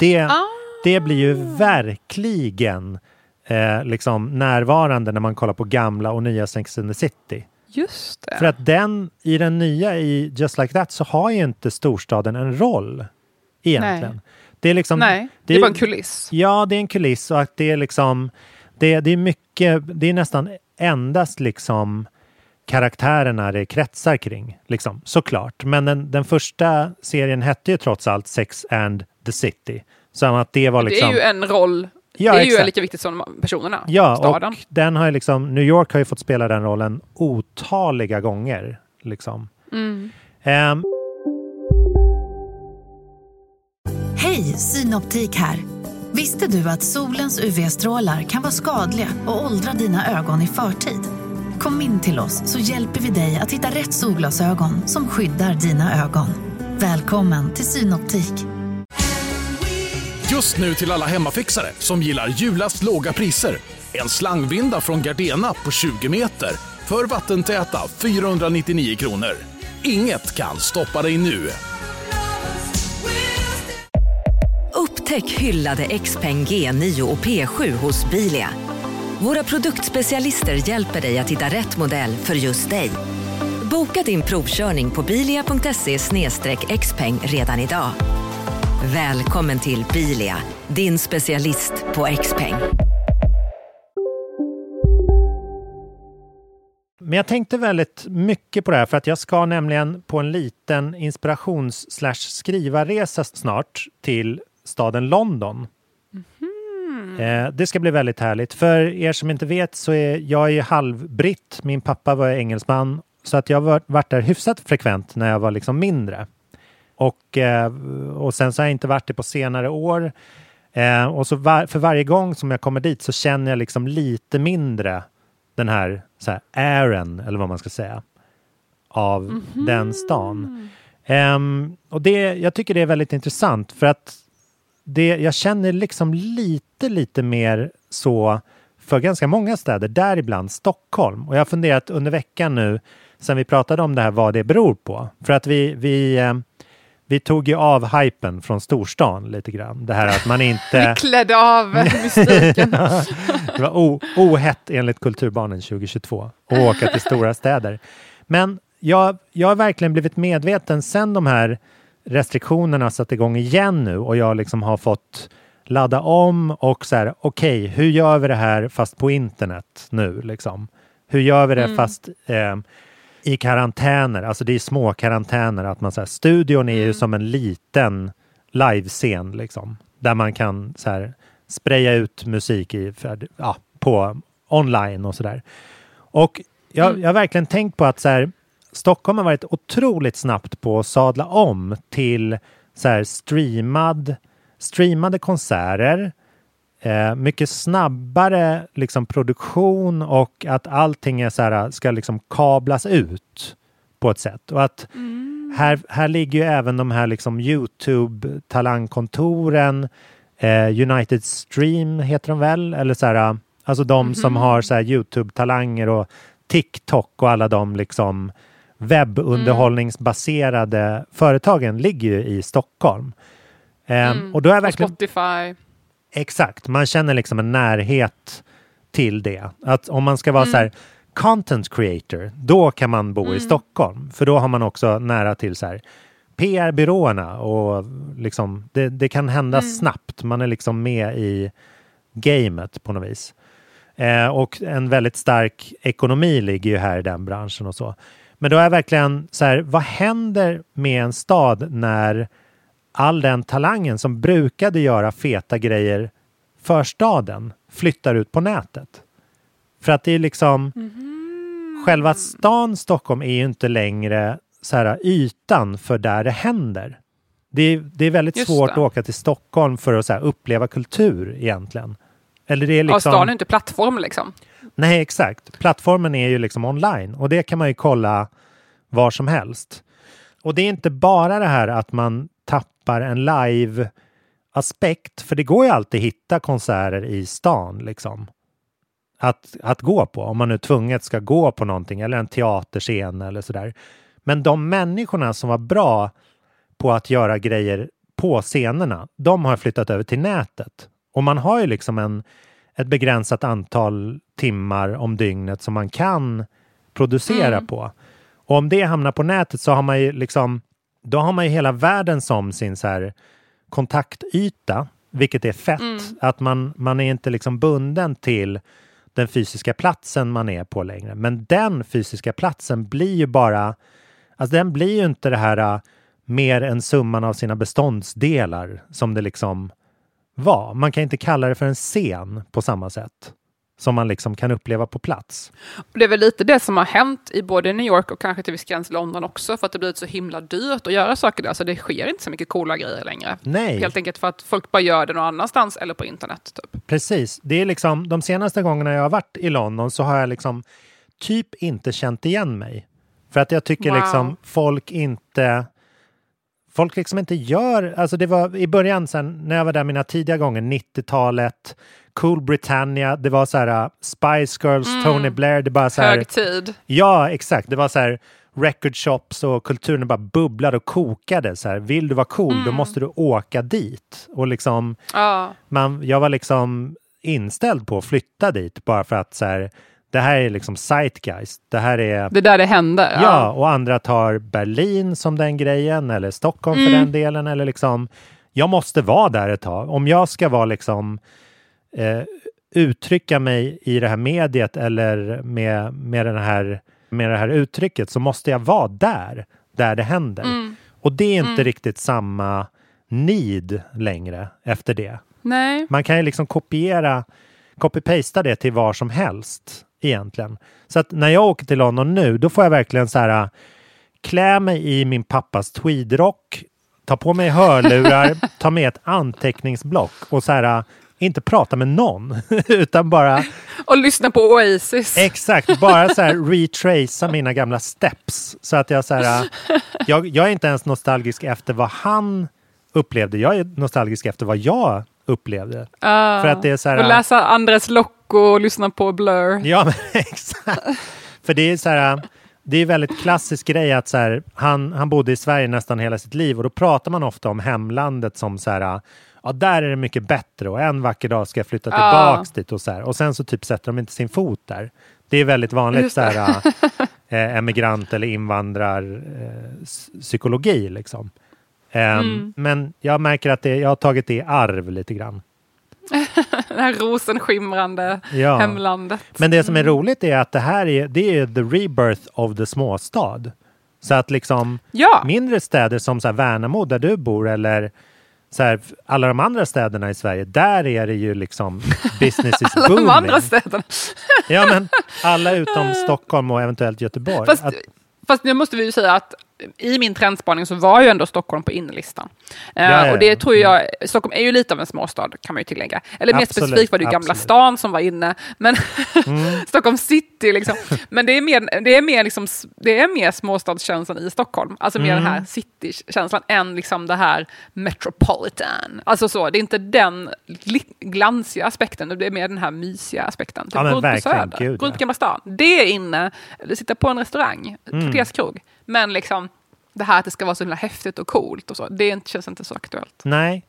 Det, ah. det blir ju verkligen eh, liksom närvarande när man kollar på gamla och nya Sex and the City. Just det. För att den, i den nya i Just Like That så har ju inte storstaden en roll egentligen. Nej. Det är liksom... Nej, det, det är bara en kuliss. Ja, det är en kuliss och att det är liksom... Det, det är mycket, det är nästan endast liksom karaktärerna det kretsar kring, liksom, såklart. Men den, den första serien hette ju trots allt Sex and the City. Så att det var liksom... Det är ju en roll Ja, det är exakt. ju lika viktigt som personerna. Ja, staden. och den har ju liksom, New York har ju fått spela den rollen otaliga gånger. Liksom. Mm. Um. Hej, Synoptik här. Visste du att solens UV-strålar kan vara skadliga och åldra dina ögon i förtid? Kom in till oss så hjälper vi dig att hitta rätt solglasögon som skyddar dina ögon. Välkommen till Synoptik. Just nu till alla hemmafixare som gillar julast låga priser. En slangvinda från Gardena på 20 meter för vattentäta 499 kronor. Inget kan stoppa dig nu. Upptäck hyllade XPeng G9 och P7 hos Bilia. Våra produktspecialister hjälper dig att hitta rätt modell för just dig. Boka din provkörning på bilia.se xpeng redan idag. Välkommen till Bilia, din specialist på XPeng. Men jag tänkte väldigt mycket på det här för att jag ska nämligen på en liten inspirations slash skrivarresa snart till staden London. Eh, det ska bli väldigt härligt. För er som inte vet så är jag är halvbritt. Min pappa var engelsman så att jag har varit där hyfsat frekvent när jag var liksom mindre. Och, eh, och sen så har jag inte varit det på senare år. Eh, och så var, för varje gång som jag kommer dit så känner jag liksom lite mindre den här, så här airen, eller vad man ska säga, av mm -hmm. den stan. Um, och det, jag tycker det är väldigt intressant för att det, jag känner liksom lite, lite mer så för ganska många städer, däribland Stockholm. Och jag har funderat under veckan nu, sen vi pratade om det här, vad det beror på. För att vi, vi, eh, vi tog ju av hypen från storstan lite grann. Det här att man inte... vi klädde av mystiken. det var ohett enligt Kulturbarnen 2022 att åka till stora städer. Men jag, jag har verkligen blivit medveten sen de här restriktionerna satt igång igen nu och jag liksom har fått ladda om och så här, okej, okay, hur gör vi det här fast på internet nu liksom? Hur gör vi det mm. fast eh, i karantäner? Alltså det är små karantäner, att man så här, studion är mm. ju som en liten livescen liksom, där man kan så här spraya ut musik i, ja, på online och så där. Och jag, mm. jag har verkligen tänkt på att så här, Stockholm har varit otroligt snabbt på att sadla om till så här streamad, streamade konserter, eh, mycket snabbare liksom produktion och att allting är så här, ska liksom kablas ut på ett sätt. Och att mm. här, här ligger ju även de här liksom Youtube-talangkontoren, eh, United Stream heter de väl, eller så här, alltså de mm -hmm. som har så Youtube-talanger och TikTok och alla de liksom webbunderhållningsbaserade mm. företagen ligger ju i Stockholm. Mm. Och då är verkligen... Och Spotify. Exakt, man känner liksom en närhet till det. Att om man ska vara mm. så här content creator, då kan man bo i mm. Stockholm. För då har man också nära till så här PR-byråerna och liksom det, det kan hända mm. snabbt. Man är liksom med i gamet på något vis. Eh, och en väldigt stark ekonomi ligger ju här i den branschen och så. Men då är verkligen så här, vad händer med en stad när all den talangen som brukade göra feta grejer för staden flyttar ut på nätet? För att det är liksom mm. själva stan Stockholm är ju inte längre så här ytan för där det händer. Det är, det är väldigt Just svårt det. att åka till Stockholm för att så här, uppleva kultur egentligen. Eller det är liksom... Ja, stan är inte plattform liksom. Nej, exakt. Plattformen är ju liksom online och det kan man ju kolla var som helst. Och det är inte bara det här att man tappar en live aspekt, för det går ju alltid hitta konserter i stan liksom. Att, att gå på, om man nu tvunget ska gå på någonting eller en teaterscen eller sådär. Men de människorna som var bra på att göra grejer på scenerna, de har flyttat över till nätet. Och man har ju liksom en, ett begränsat antal timmar om dygnet som man kan producera mm. på. Och om det hamnar på nätet så har man ju liksom, då har man ju hela världen som sin så här kontaktyta, vilket är fett. Mm. Att man, man är inte liksom bunden till den fysiska platsen man är på längre. Men den fysiska platsen blir ju bara, alltså den blir ju inte det här uh, mer än summan av sina beståndsdelar som det liksom var. Man kan inte kalla det för en scen på samma sätt som man liksom kan uppleva på plats. Det är väl lite det som har hänt i både New York och kanske till viss gräns London också, för att det blivit så himla dyrt att göra saker där, så det sker inte så mycket coola grejer längre. Nej. Helt enkelt för att folk bara gör det någon annanstans eller på internet. Typ. Precis. Det är liksom, de senaste gångerna jag har varit i London så har jag liksom typ inte känt igen mig. För att jag tycker wow. liksom folk inte folk liksom inte gör, alltså det var i början sen när jag var där mina tidiga gånger, 90-talet, Cool Britannia, det var så här uh, Spice Girls, Mm. Tony Blair, det bara så här. Högtid. Ja, exakt. Det var så här record shops och kulturen bara bubblade och kokade. Så här, vill du vara cool, då Mm. måste du åka dit. Och liksom, Ja. man, jag var liksom inställd på att flytta dit bara för att så här, det här är liksom zeitgeist. Det här är... Det är där det händer. Ja, och andra tar Berlin som den grejen eller Stockholm för Mm. den delen. Eller liksom, jag måste vara där ett tag. Om jag ska vara liksom eh, uttrycka mig i det här mediet eller med, med, den här, med det här uttrycket så måste jag vara där, där det händer. Mm. Och det är inte Mm. riktigt samma need längre efter det. Nej. Man kan ju liksom kopiera, copy-pasta det till var som helst egentligen. Så att när jag åker till London nu, då får jag verkligen så här klä mig i min pappas tweedrock, ta på mig hörlurar, ta med ett anteckningsblock och så här inte prata med någon, utan bara Och lyssna på Oasis. Exakt, bara så här retracea mina gamla steps. Så att jag så här, jag, jag är inte ens nostalgisk efter vad han upplevde. Jag är nostalgisk efter vad jag upplevde. Ah. För att det är så här, Och läsa Andres Locco och lyssna på Blur. Ja, men exakt. För det är så här, det är väldigt klassisk grej att så här, han, han bodde i Sverige nästan hela sitt liv och då pratar man ofta om hemlandet som så här, ja där är det mycket bättre och en vacker dag ska jag flytta Ja. tillbaks dit och så här. Och sen så typ sätter de inte sin fot där. Det är väldigt vanligt så här, eh, emigrant eller invandrar eh, psykologi liksom. Ehm, Mm. Men jag märker att det, jag har tagit det i arv lite grann. det här rosenskimrande Ja. hemlandet. Men det som är roligt är att det här är, det är the rebirth of the småstad. Så att liksom Ja. mindre städer som så här Värnamo där du bor eller så här, alla de andra städerna i Sverige, där är det ju liksom business is Alla booming. de andra städerna. Ja, men alla utom Stockholm och eventuellt Göteborg. Fast, Att, fast nu måste vi ju säga att i min trendspaning så var ju ändå Stockholm på innerlistan. Eh, Ja, ja, och det ja. tror jag, Stockholm är ju lite av en småstad kan man ju tillägga. Eller mer Absolut, specifikt var det ju Gamla stan som var inne. Men Mm. Stockholm city liksom. Men det är mer, det är mer, liksom, det är mer småstadskänslan i Stockholm. Alltså mer Mm. den här citykänslan än liksom det här metropolitan. Alltså så, det är inte den glansiga aspekten, det är mer den här mysiga aspekten. Typ Ja, men gå ut på Söder, gud, gå ut ja. på Gamla stan. Det är inne, sitta på en restaurang, Mm. kvarterskrog. Men liksom det här att det ska vara så himla häftigt och coolt och så, det känns inte så aktuellt. nej.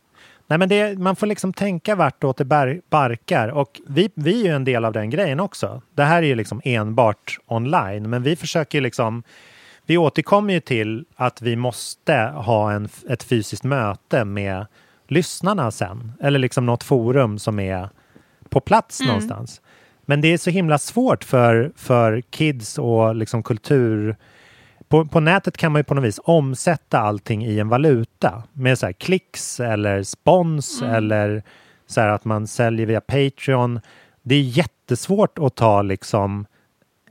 Nej, men det, man får liksom tänka vartåt det bar, barkar. Och vi, vi är ju en del av den grejen också. Det här är ju liksom enbart online, men vi försöker liksom vi återkommer ju till att vi måste ha en, ett fysiskt möte med lyssnarna sen. Eller liksom något forum som är på plats Mm. någonstans. Men det är så himla svårt för, för kids och liksom kultur... På, på nätet kan man ju på något vis omsätta allting i en valuta med så här klicks eller spons Mm. eller så här att man säljer via Patreon. Det är jättesvårt att ta liksom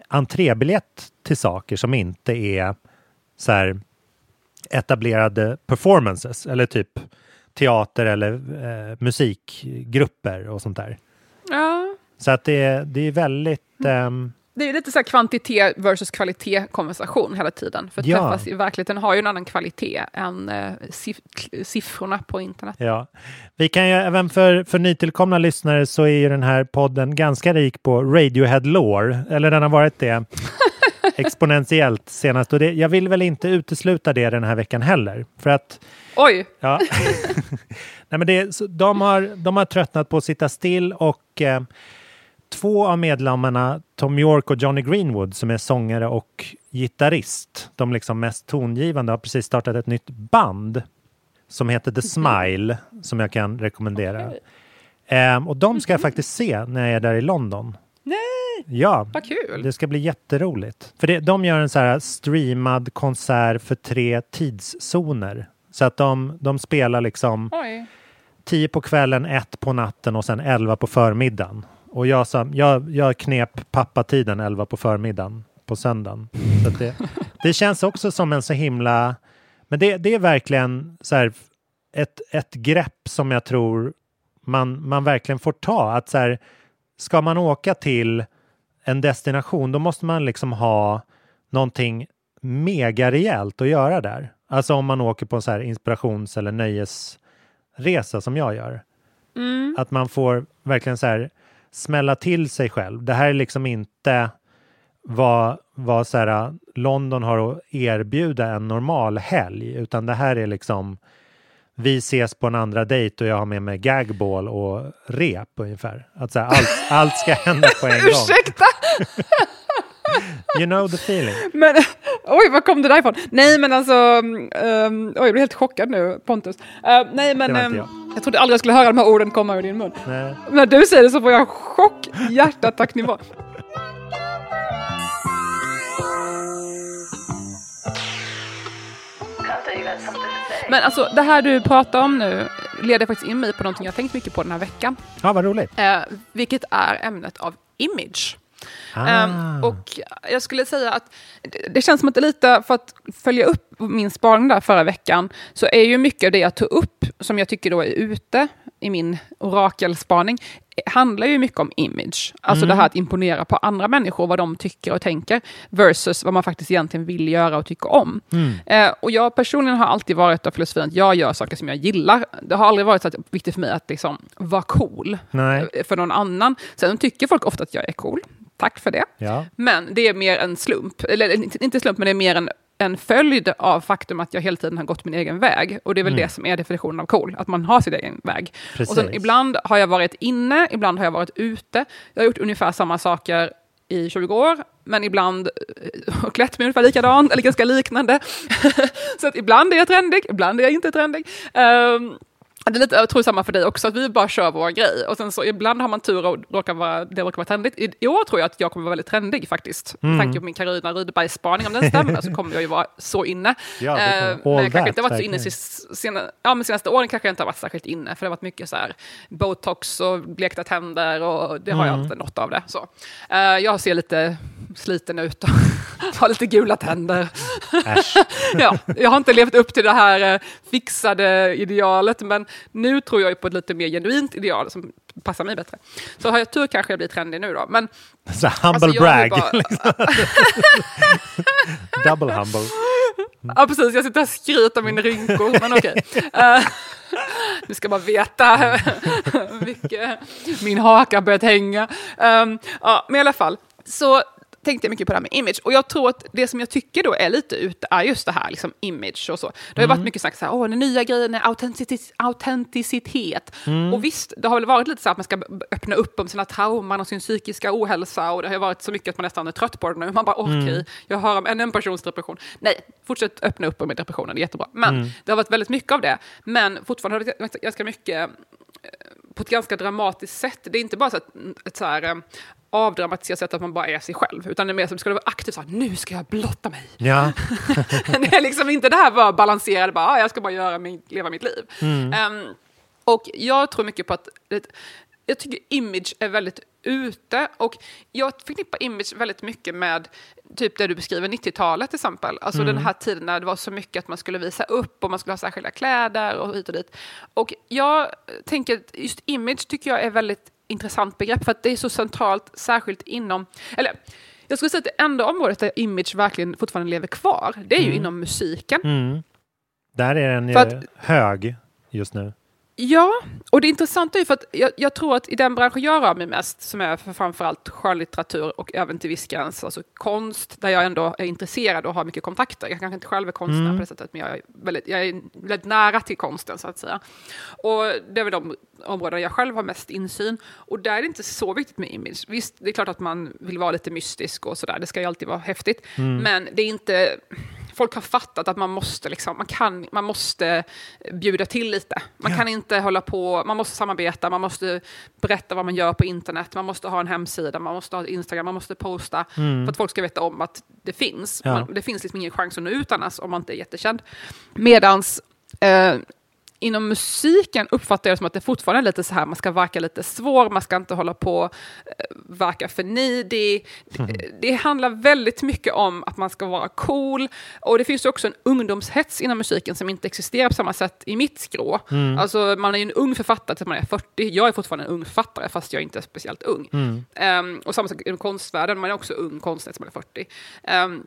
entrébiljett till saker som inte är så här etablerade performances eller typ teater eller eh, musikgrupper och sånt där. Ja. Så att det, det är väldigt... ehm, Det är lite så här kvantitet versus kvalitet konversation hela tiden. För att Ja. träffas i verkligheten har ju en annan kvalitet än eh, siff- siffrorna på internet. Ja, vi kan ju även för, för nytillkomna lyssnare så är ju den här podden ganska rik på Radiohead lore, eller den har varit det exponentiellt senast. Och det, jag vill väl inte utesluta det den här veckan heller, för att Oj! Ja. Nej, men det, de, har, de har tröttnat på att sitta still och eh, två av medlemmarna, Tom York och Johnny Greenwood, som är sångare och gitarrist, de liksom mest tongivande, har precis startat ett nytt band som heter The Smile, som jag kan rekommendera. Eh, och de ska jag faktiskt se när jag är där i London. Nej! Ja, Vad kul! det ska bli jätteroligt. För det, de gör en så här streamad konsert för tre tidszoner. Så att de, de spelar liksom Oj. 10 på kvällen, 1 på natten och sen 11 på förmiddagen. Och jag, jag, jag knep pappatiden 11 på förmiddagen på söndagen. Så det, det känns också som en så himla... Men det, det är verkligen så här ett, ett grepp som jag tror man, man verkligen får ta. Att så här, ska man åka till en destination då måste man liksom ha någonting mega rejält att göra där. Alltså om man åker på en så här inspirations eller nöjesresa som jag gör. Mm. Att man får verkligen så här smälla till sig själv. Det här är liksom inte vad, vad så här, London har att erbjuda en normal helg, utan det här är liksom vi ses på en andra dejt och jag har med mig gagball och rep ungefär. Att så här, allt, allt ska hända på en gång. Ursäkta! You know the feeling. Men, oj, var kom det där ifrån? Nej, men alltså, um, oj, jag blir helt chockad nu, Pontus. Uh, nej, men um, jag. jag trodde aldrig jag skulle höra de här orden komma ur din mun. Nej. När du säger det så får jag chock, hjärtattacknivå. Men alltså, det här du pratar om nu leder faktiskt in mig på någonting jag tänkt mycket på den här veckan. Ja, vad roligt. Eh, vilket är ämnet av image. Ah. Ehm, och jag skulle säga att det, känns som att det lite, för att följa upp min spaning där förra veckan, så är ju mycket av det jag tog upp, som jag tycker då är ute i min orakelspaning, handlar ju mycket om image. Alltså Mm. det här att imponera på andra människor, vad de tycker och tänker, versus vad man faktiskt egentligen vill göra och tycka om. Mm. Eh, och jag personligen har alltid varit av filosofin att jag gör saker som jag gillar. Det har aldrig varit så viktigt för mig att liksom vara cool Nej. eh, för någon annan. Sen tycker folk ofta att jag är cool. Tack för det. Ja. Men det är mer en slump, eller inte- inte slump, men det är mer en, en följd av faktum att jag hela tiden har gått min egen väg. Och det är väl Mm. det som är definitionen av cool, att man har sin egen väg. Precis. Och sen ibland har jag varit inne, ibland har jag varit ute. Jag har gjort ungefär samma saker i 20 år, men ibland eh, har klätt mig ungefär likadant, eller ganska liknande. så att ibland är jag trendig, ibland är jag inte trendig. Ehm, det är lite, jag tror samma för dig också, att vi bara kör vår grej. Och sen så ibland har man tur och råkar vara, det råkar vara trendigt. I, I år tror jag att jag kommer vara väldigt trendig faktiskt. Mm. Med tanke på min Carolina Rydberg-spaning, om den stämmer så kommer jag ju vara så inne. Ja, Eh, men jag kanske that, inte varit så inne sist- sena, ja, men senaste åren kanske jag inte har varit särskilt inne, för det har varit mycket så här botox och blekta tänder och det har jag Mm. inte något av det. Så. Eh, jag ser lite sliten ut och har lite gula tänder. ja, jag har inte levt upp till det här eh, fixade idealet, men nu tror jag på ett lite mer genuint ideal som passar mig bättre. Så har jag tur kanske jag blir trendig nu då. Men, Så humble Alltså, brag. bara- liksom. Double humble. Ja, precis. Jag sitter och skryter om mina rynkor, men okej. Eh, du ska bara veta mycket min haka har börjat hänga. Um, ja, men i alla fall, så tänkte jag mycket på det här med image. Och jag tror att det som jag tycker då är lite ute är just det här, liksom image och så. Det har ju varit Mm. mycket snack så här, åh, den nya grejen är autentici- autenticitet. Mm. Och visst, det har väl varit lite så att man ska öppna upp om sina trauman och sin psykiska ohälsa och det har varit så mycket att man nästan är trött på det nu. Man bara, okej, Mm. jag hör om ännu en persons depression. Nej, fortsätt öppna upp med depressionen, det är jättebra. Men Mm. det har varit väldigt mycket av det. Men fortfarande har det varit ganska mycket eh, på ett ganska dramatiskt sätt. Det är inte bara så att, mm, ett så här, eh, avdramatiserat sätt att man bara är sig själv, utan det är mer som ska det vara aktivt, så här, nu ska jag blotta mig. Ja. det är liksom inte det här bara balanserade, bara, ah, jag ska bara göra min, leva mitt liv. Mm. Ehm, och jag tror mycket på att jag tycker image är väldigt ute och jag förknippar image väldigt mycket med typ det du beskriver, 90-talet till exempel. Alltså Mm. den här tiden när det var så mycket att man skulle visa upp och man skulle ha särskilda kläder och hit och dit. Och jag tänker att just image tycker jag är väldigt intressant begrepp för att det är så centralt, särskilt inom, eller jag skulle säga att det enda området där image verkligen fortfarande lever kvar, det är ju Mm. inom musiken. Mm. Där är den att- hög just nu. Ja, och det intressanta är ju för att jag, jag tror att i den branschen jag rör mig mest, som är för framförallt skönlitteratur och även till viss gräns, alltså konst, där jag ändå är intresserad och har mycket kontakter. Jag kanske inte själv är konstnär Mm. på det sättet, men jag är, väldigt, jag är väldigt nära till konsten så att säga. Och det är väl de områden jag själv har mest insyn. Och där är det inte så viktigt med image. Visst, det är klart att man vill vara lite mystisk och sådär, det ska ju alltid vara häftigt. Mm. Men det är inte folk har fattat att man måste, liksom, man kan, man måste bjuda till lite. Man kan inte hålla på, man måste samarbeta, man måste berätta vad man gör på internet, man måste ha en hemsida, man måste ha Instagram, man måste posta Mm. för att folk ska veta om att det finns. Ja. Man, det finns liksom ingen chans att nå ut annars om man inte är jättekänd. Medans eh, inom musiken uppfattar jag det som att det fortfarande är lite så här, man ska verka lite svår, man ska inte hålla på eh, verka för nidig. Det, det handlar väldigt mycket om att man ska vara cool. Och det finns också en ungdomshets inom musiken som inte existerar på samma sätt i mitt skrå. Mm. Alltså man är ju en ung författare tills man är 40. Jag är fortfarande en ung författare fast jag inte är speciellt ung. Mm. Ehm, och samma sak inom konstvärlden, man är också ung konstnär som är 40. Ehm,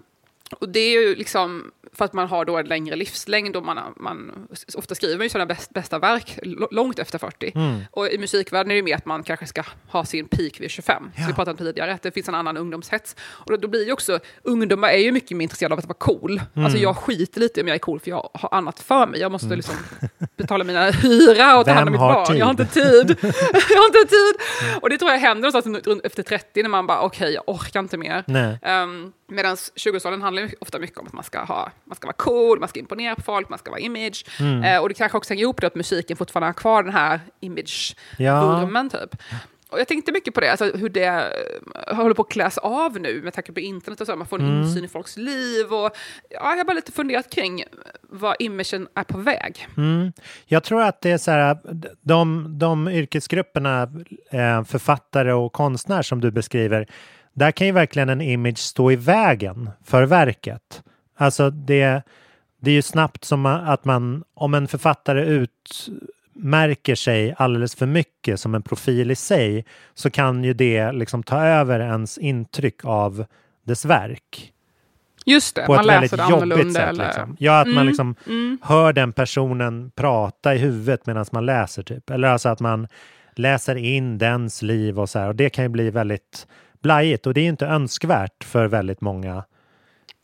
och det är ju liksom, för att man har då en längre livslängd och man, man ofta skriver man ju sina bäst, bästa verk långt efter 40. Mm. Och i musikvärlden är det mer att man kanske ska ha sin peak vid 25. Ja. Som vi pratade om tidigare, att det finns en annan ungdomshets. Och då, då blir ju också, ungdomar är ju mycket mer intresserade av att vara cool. Mm. Alltså jag skiter lite om jag är cool för jag har annat för mig. Jag måste mm. liksom betala mina hyra och ta hand om mitt barn. Tid? Jag har inte tid. jag har inte tid. Och det tror jag händer någonstans efter 30 när man bara okej, okay, jag orkar inte mer. Medan 20-årsåldern handlar ofta mycket om att man ska, ha, man ska vara cool, man ska imponera på folk, man ska vara image. Mm. Eh, och det kanske också hänger ihop med att musiken fortfarande har kvar den här image-vurmen. Ja. Typ. Och jag tänkte mycket på det, alltså hur det eh, håller på att kläs av nu med tanke på internet och så. Man får en mm. insyn i folks liv. Och, ja, jag har bara lite funderat kring vad imagen är på väg. Mm. Jag tror att det är så här, de, de yrkesgrupperna, eh, författare och konstnär som du beskriver, där kan ju verkligen en image stå i vägen för verket. Alltså det, det är ju snabbt som att man, om en författare utmärker sig alldeles för mycket som en profil i sig, så kan ju det liksom ta över ens intryck av dess verk. Just det, på man ett väldigt jobbigt sätt. Eller... Liksom. Ja, att mm, man liksom mm. hör den personen prata i huvudet medan man läser typ. Eller alltså att man läser in dens liv och så här. Och det kan ju bli väldigt blajigt och det är inte önskvärt för väldigt många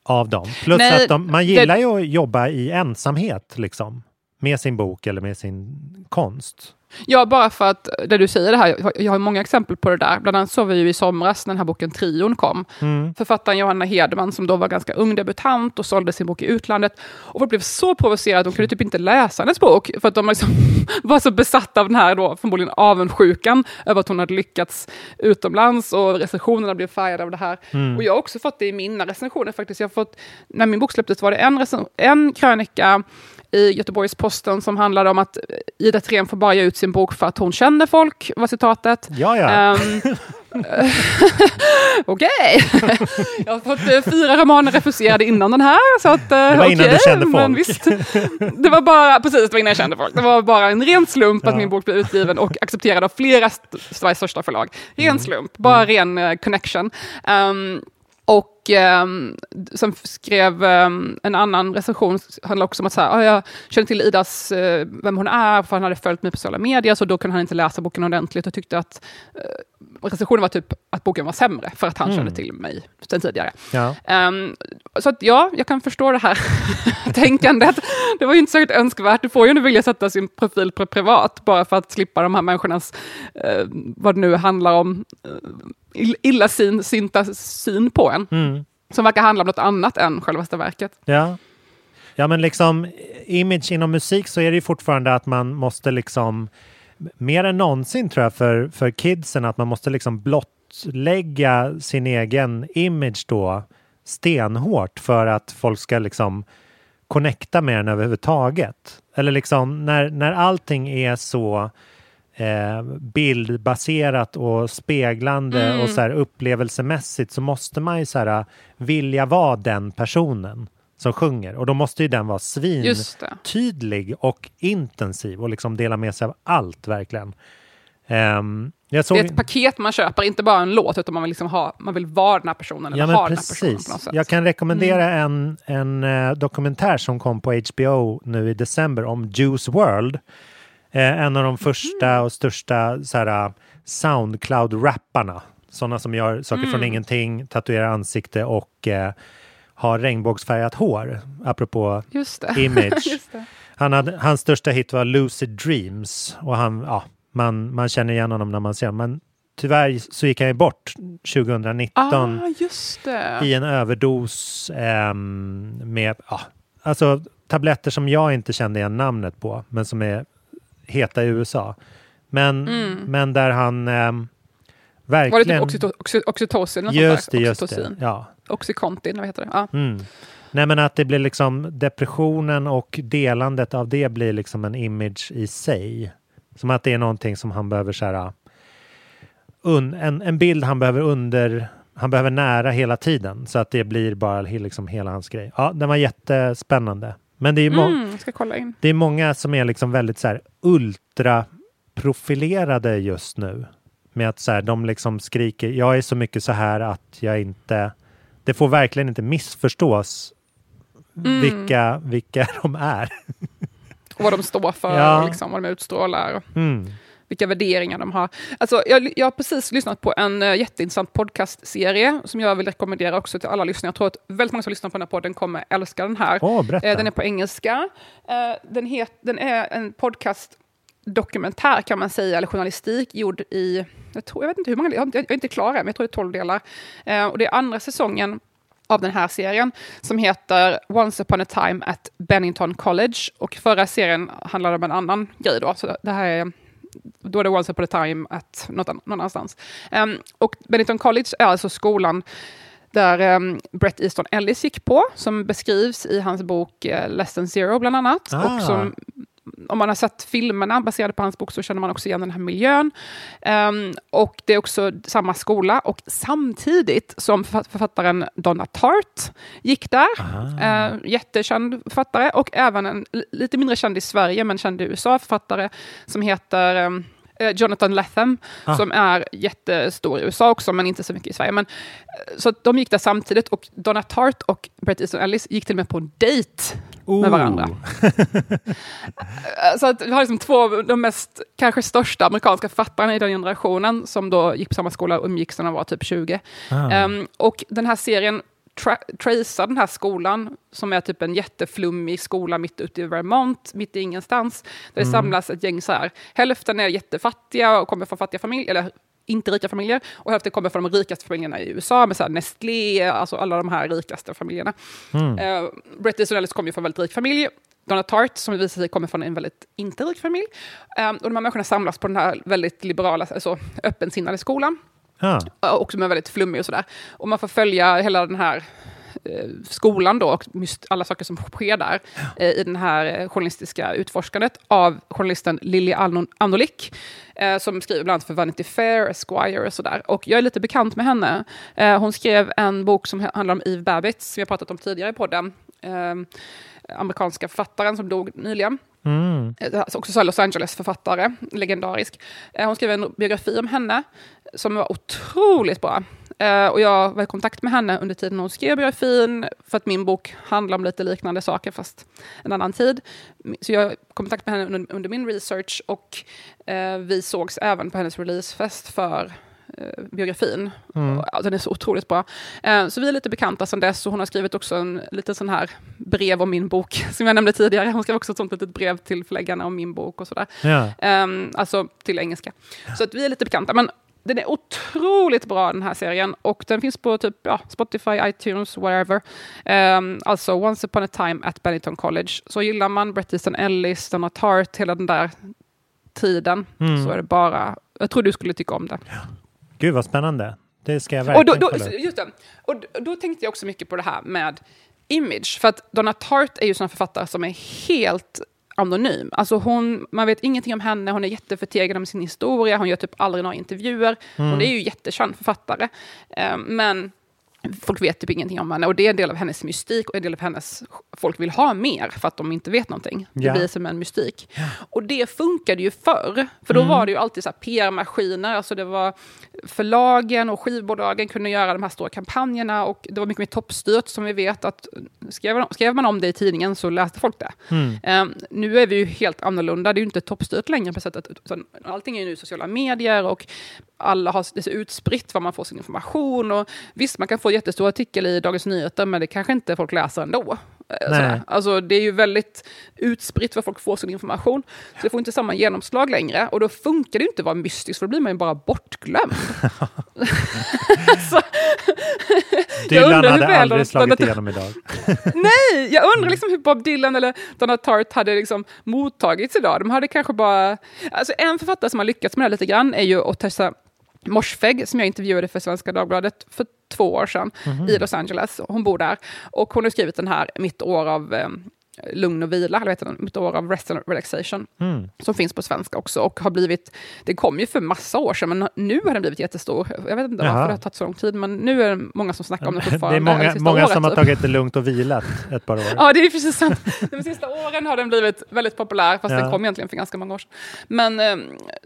av dem. Plus Nej, att de, man gillar det... ju att jobba i ensamhet liksom med sin bok eller med sin konst. Ja, bara för att det du säger det här, jag har många exempel på det där. Bland annat såg vi ju i somras när den här boken Trion kom. Mm. Författaren Johanna Hedman som då var ganska ung debutant och sålde sin bok i utlandet. Och folk blev så provocerade att de kunde typ inte läsa hennes bok. För att de liksom var så besatta av den här då, förmodligen avundsjukan över att hon hade lyckats utomlands och recensionerna blev färgade av det här. Mm. Och jag har också fått det i mina recensioner faktiskt. Jag har fått, när min bok släpptes var det en, en krönika i Göteborgs-Posten som handlade om att Ida Trem får bara ge ut sin bok för att hon känner folk, var citatet. Ja, ja. Um, Okej, jag har fått uh, fyra romaner refuserade innan den här. Så att, uh, det var innan okay, du kände folk. Visst, det var bara, precis, det var innan jag kände folk. Det var bara en ren slump ja. att min bok blev utgiven och accepterad av flera Sveriges största förlag. Ren mm. slump, bara mm. ren connection. Um, och eh, sen skrev eh, en annan recension, handlar också om att så här, ah, jag känner till Idas, eh, vem hon är, för han hade följt mig på sociala medier, så då kunde han inte läsa boken ordentligt och tyckte att eh, recensionen var typ att boken var sämre, för att han mm. kände till mig sen tidigare. Ja. Um, så att ja, jag kan förstå det här tänkandet. Det var ju inte särskilt önskvärt. Du får ju nu vilja sätta sin profil på privat, bara för att slippa de här människornas, eh, vad det nu handlar om, eh, illasynta syn på en. Mm. Som verkar handla om något annat än självaste verket. Ja. ja, men liksom image inom musik så är det ju fortfarande att man måste liksom mer än någonsin tror jag för, för kidsen att man måste liksom blottlägga sin egen image då stenhårt för att folk ska liksom connecta med den överhuvudtaget. Eller liksom när, när allting är så eh, bildbaserat och speglande mm. och så här upplevelsemässigt så måste man ju så här, vilja vara den personen som sjunger och då måste ju den vara svintydlig och intensiv och liksom dela med sig av allt verkligen. Um, såg... Det är ett paket man köper, inte bara en låt, utan man vill, liksom ha, man vill vara den här personen. Eller ja, ha precis. Den här personen på något sätt. Jag kan rekommendera mm. en, en uh, dokumentär som kom på HBO nu i december om Juice World. Eh, en av de första mm. och största så här, Soundcloud-rapparna. Sådana som gör saker mm. från ingenting, tatuerar ansikte och eh, har regnbågsfärgat hår. Apropå image. Han hade, hans största hit var Lucid Dreams och han, ja, man, man känner igen honom när man ser honom. Men tyvärr så gick han ju bort 2019 ah, i en överdos eh, med ja, alltså, tabletter som jag inte kände igen namnet på, men som är heta i USA. Men, mm. men där han eh, verkligen... Var det typ oxyto oxytocin? Just det, just det. Ja. Oxycontin, vad heter det? Ja. Mm. Nej men att det blir liksom depressionen och delandet av det blir liksom en image i sig. Som att det är någonting som han behöver så un, en, en bild han behöver under han behöver nära hela tiden så att det blir bara liksom hela hans grej. Ja, den var jättespännande. Men det är, mm, det är många som är liksom väldigt så här ultraprofilerade just nu. Med att så här, de liksom skriker, jag är så mycket så här att jag inte... Det får verkligen inte missförstås Mm. vilka, vilka de är. Och vad de står för, Ja. och liksom, vad de utstrålar. Mm. vilka värderingar de har. Alltså, jag, jag har precis lyssnat på en uh, jätteintressant podcastserie som jag vill rekommendera också till alla lyssnare. Jag tror att väldigt många som lyssnar på den här podden kommer älska den här. Berätta. Eh, den är på engelska. Eh, den, het, den är en podcast dokumentär kan man säga, eller journalistik gjord i, jag, tror, jag vet inte hur många, jag, jag är inte klar än, men jag tror det är tolv delar. Eh, och det är andra säsongen av den här serien som heter Once upon a time at Bennington College. Och förra serien handlade om en annan grej då, så det här är då är det Once upon a time at något någon annanstans. Ehm, och Bennington College är alltså skolan där um, Brett Easton Ellis gick på, som beskrivs i hans bok uh, Less than zero bland annat. Ah. Och som, om man har sett filmerna baserade på hans bok så känner man också igen den här miljön. Ehm, och det är också samma skola och samtidigt som förfa- författaren Donna Tartt gick där, uh, jättekänd författare och även en li- lite mindre känd i Sverige men känd i USA författare som heter eh, Jonathan Lethem, Ah. som är jättestor i USA också, men inte så mycket i Sverige. Men, eh, så de gick där samtidigt och Donna Tartt och Bret Easton Ellis gick till och med på en dejt med varandra. Eh, Så att vi har liksom två av de mest, kanske största amerikanska författarna i den generationen som då gick på samma skola och umgicks när de var typ 20. Ah. Ehm, och den här serien tra- tracear den här skolan som är typ en jätteflummig skola mitt ute i Vermont, mitt i ingenstans. Där det Mm. samlas ett gäng så här, hälften är jättefattiga och kommer från fattiga familjer, eller inte rika familjer, och hälften kommer från de rikaste familjerna i USA med så här Nestlé, alltså alla de här rikaste familjerna. Mm. Uh, Bret Easton Ellis kommer från en väldigt rik familj. Donna Tartt, som visar sig kommer från en väldigt inte rik familj. Um, och de här människorna samlas på den här väldigt liberala, alltså öppensinnade skolan. Ja. Och som är väldigt flummig och sådär. Och man får följa hela den här eh, skolan då och alla saker som sker där eh, i den här eh, journalistiska utforskandet av journalisten Anolik eh, som skriver bland annat för Vanity Fair, Esquire och sådär. Och jag är lite bekant med henne. Eh, hon skrev en bok som handlar om Eve Babbitt som jag pratat om tidigare i podden. Amerikanska författaren som dog nyligen. Mm. Eh, också så Los Angeles-författare, legendarisk. Eh, Hon skrev en biografi om henne som var otroligt bra. Eh, Och jag var i kontakt med henne under tiden hon skrev biografin, för att min bok handlar om lite liknande saker, fast en annan tid. Så jag kom i kontakt med henne under, under min research och vi sågs även på hennes releasefest för biografin. Mm. Ja, den är så otroligt bra. Eh, så vi är lite bekanta sedan dess och hon har skrivit också en liten sån här brev om min bok som jag nämnde tidigare. Hon skrev också ett sånt litet brev till förläggarna om min bok och sådär. Ja. Ehm, alltså till engelska. Så att vi är lite bekanta. Men den är otroligt bra den här serien och den finns på typ ja, Spotify, iTunes, wherever. Ehm, alltså Once upon a time at Bennington College. Så gillar man Bret Easton Ellis, Donna Tartt, hela den där tiden Mm. så är det bara, jag tror du skulle tycka om det. Gud vad spännande. Det ska jag Och då, verkligen då, just det. Och då, tänkte jag också mycket på det här med image. För att Donna Tartt är ju sån författare som är helt anonym. Alltså hon, man vet ingenting om henne, hon är jätteförtegad om sin historia, hon gör typ aldrig några intervjuer. Mm. Hon är ju jättekänd författare. Eh, men folk vet typ ingenting om henne och det är en del av hennes mystik och en del av hennes... Folk vill ha mer för att de inte vet någonting. Det Ja. blir som en mystik. Och det funkade ju förr. För då Mm. var det ju alltid så PR-maskiner. Alltså det var förlagen och skivbolagen kunde göra de här stora kampanjerna och det var mycket mer toppstyrt som vi vet att skrev, skrev man om det i tidningen så läste folk det. Mm. Ehm, nu är vi ju helt annorlunda. Det är ju inte toppstyrt längre på sättet. Utan allting är ju nu sociala medier och alla har det så utspritt var man får sin information. Och visst, man kan få en jättestor artikel i Dagens Nyheter, men det kanske inte folk läser ändå. Eh, Nej. Alltså, det är ju väldigt utspritt var folk får sin information. Så det får inte samma genomslag längre. Och då funkar det inte att vara mystisk, för då blir man ju bara bortglömd. så, Dylan hur hade väl aldrig slagit de- igenom idag. Nej, jag undrar liksom hur Bob Dylan eller Donna Tartt hade liksom mottagits idag. De hade kanske bara... Alltså en författare som har lyckats med det här lite grann är ju Otessa Morsfegh, som jag intervjuade för Svenska Dagbladet för två år sedan Mhm. i Los Angeles. Hon bor där. Och hon har skrivit den här Mitt år av eh, lugn och vila, eller heter den? Mitt år av rest and relaxation Mm. som finns på svenska också och har blivit, det kom ju för massa år sedan, men nu har den blivit jättestor. Jag vet inte Jaha. varför det har tagit så lång tid, men nu är det många som snackar om den Det fortfarande. är många, sista många året, som har typ. tagit det lugnt och vilat ett par år. Ja, det är precis sant. De sista åren har den blivit väldigt populär, fast Ja. den kom egentligen för ganska många år sedan. Men eh,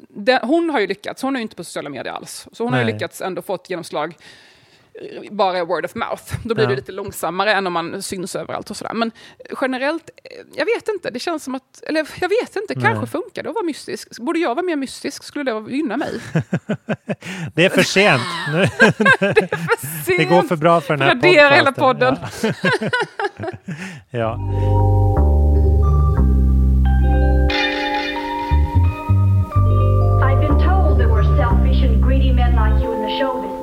det, hon har ju lyckats, hon är ju inte på sociala medier alls, så hon har ju Nej. lyckats ändå få ett genomslag bara är word of mouth. Då blir Ja. det lite långsammare än om man syns överallt och sådär. Men generellt, eh, jag vet inte. Det känns som att, eller jag vet inte, Nej. kanske funkar det att vara mystisk. Borde jag vara mer mystisk? Skulle det gynna mig? Det är för sent. Nu, det går för bra för den här Radera hela podden. Ja. ja. I've been told there were selfish and greedy men like you in the show business.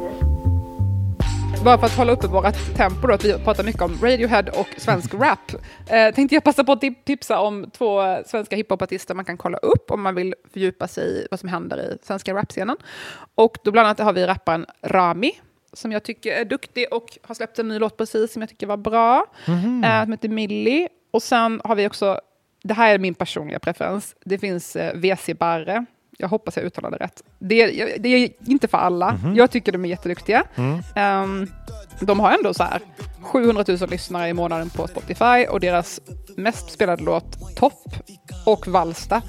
Bara för att hålla uppe vårt tempo då, att vi pratar mycket om Radiohead och svensk rap. Eh, tänkte jag passa på att tip- tipsa om två svenska hiphopartister man kan kolla upp om man vill fördjupa sig i vad som händer i svenska rapscenen. Och då bland annat har vi rapparen Rami, som jag tycker är duktig och har släppt en ny låt precis som jag tycker var bra. Mhm. Eh, som heter Millie. Och sen har vi också, det här är min personliga preferens, det finns eh, WC Barre. Jag hoppas jag uttalade rätt. Det är, det är inte för alla. Mhm. Jag tycker de är jätteduktiga. Mm. Ehm, de har ändå så här 700 000 lyssnare i månaden på Spotify och deras mest spelade låt Topp och Valsta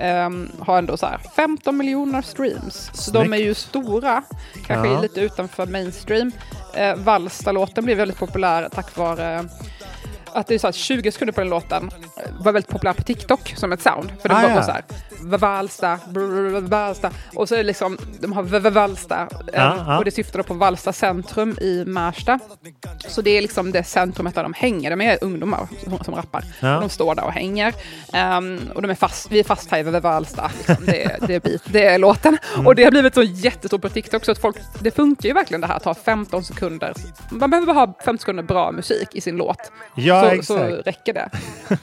ehm, har ändå så här 15 miljoner streams. Så de är Snyggt. ju stora, kanske Ja. lite utanför mainstream. Eh, Valsta-låten blev väldigt populär tack vare att det är så att 20 sekunder på den låten eh, var väldigt populär på TikTok som ett sound. För det Ah, var ja. bara så här, Valsta, Valsta. Och så är det liksom, de har Valsta. eh. Och det syftar då på Valsta centrum i Märsta. Så det är liksom det centrumet där de hänger. De är ungdomar som, rappar. De står där och hänger. Ehm, och de är fast, vi är fast här i Valsta. Liksom. Det, är- det, är bit, det är låten. Mm. Och det har blivit så jättestort på TikTok så att folk, det funkar ju verkligen det här att ta 15 sekunder. Man behöver bara ha 15 sekunder bra musik i sin låt. Ja, så, så räcker det.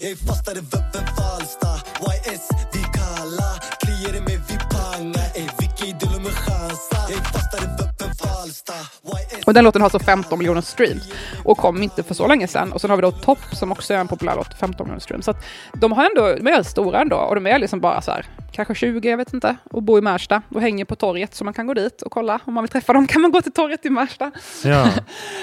Jag är fastare veppen Falsta YS vi kalla Och den låten har så 15 miljoner streams och kom inte för så länge sedan. Och sen har vi då Topp som också är en populär låt, 15 miljoner streams. Så att de har ändå, de är stora ändå och de är liksom bara så här, kanske 20, jag vet inte, och bor i Märsta och hänger på torget så man kan gå dit och kolla. Om man vill träffa dem kan man gå till torget i Märsta. Ja.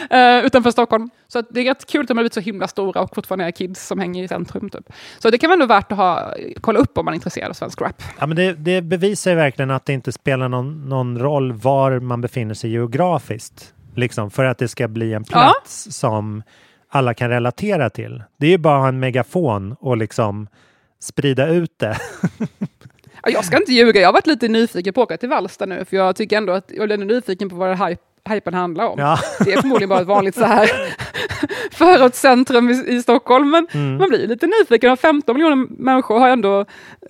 Eh, utanför Stockholm. Så det är rätt kul att de har blivit så himla stora och fortfarande är kids som hänger i centrum. Typ. Så det kan vara ändå värt att ha, kolla upp om man är intresserad av svensk rap. Ja, men det, det bevisar verkligen att det inte spelar någon, någon roll var man befinner sig geografiskt. Liksom, för att det ska bli en plats som alla kan relatera till. Det är ju bara att ha en megafon och liksom sprida ut det. Ja, Jag ska inte ljuga, jag har varit lite nyfiken på att åka till Vallsta nu, för jag tycker ändå att jag är nyfiken på vad det hype, hypen handlar om. Ja. Det är förmodligen bara ett vanligt så här förortscentrum i, i Stockholm, men Mm. man blir lite nyfiken. 15 miljoner människor har ändå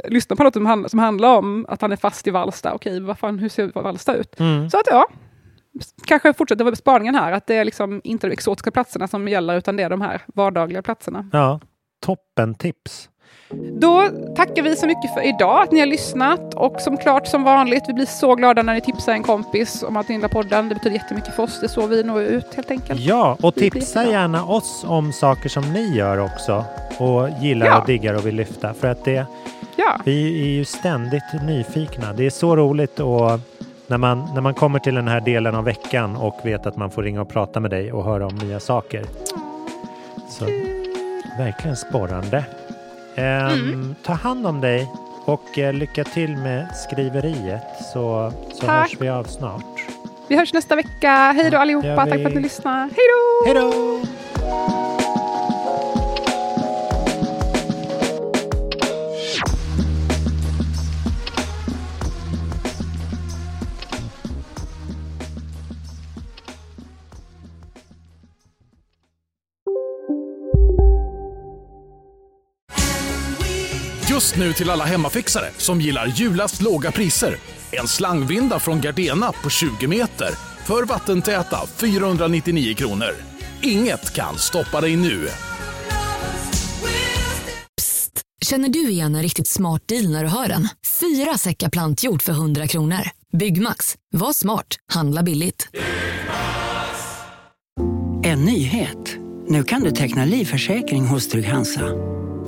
lyssnat på något som handlar om att han är fast i Vallsta. Okej, vad fan, hur ser Vallsta ut? Mm. Så att ja, kanske fortsätter med spaningen här, att det är liksom inte de exotiska platserna som gäller, utan det är de här vardagliga platserna. Ja, toppen tips. Då tackar vi så mycket för idag, att ni har lyssnat. Och som klart som vanligt, vi blir så glada när ni tipsar en kompis om att ni gillar podden. Det betyder jättemycket för oss. Det är så vi når ut helt enkelt. Ja, och tipsa gärna oss om saker som ni gör också och gillar Ja. och diggar och vill lyfta. För att det, Ja. vi är ju ständigt nyfikna. Det är så roligt och när man, när man kommer till den här delen av veckan och vet att man får ringa och prata med dig och höra om nya saker. Så verkligen sporrande. Ehm, Mm. Ta hand om dig och eh, lycka till med skriveriet så, så Tack. hörs vi av snart. Vi hörs nästa vecka. Hej då allihopa. Tack för att ni lyssnar. Hej då! Hej då! Just nu till alla hemmafixare som gillar julast låga priser. En slangvinda från Gardena på 20 meter för vattentäta 499 kronor. Inget kan stoppa dig nu. Känner du igen en riktigt smart deal när du hör den? Fyra säckar plantjord för 100 kronor. Byggmax. Var smart. Handla billigt. En nyhet. Nu kan du teckna livförsäkring hos Trygg-Hansa.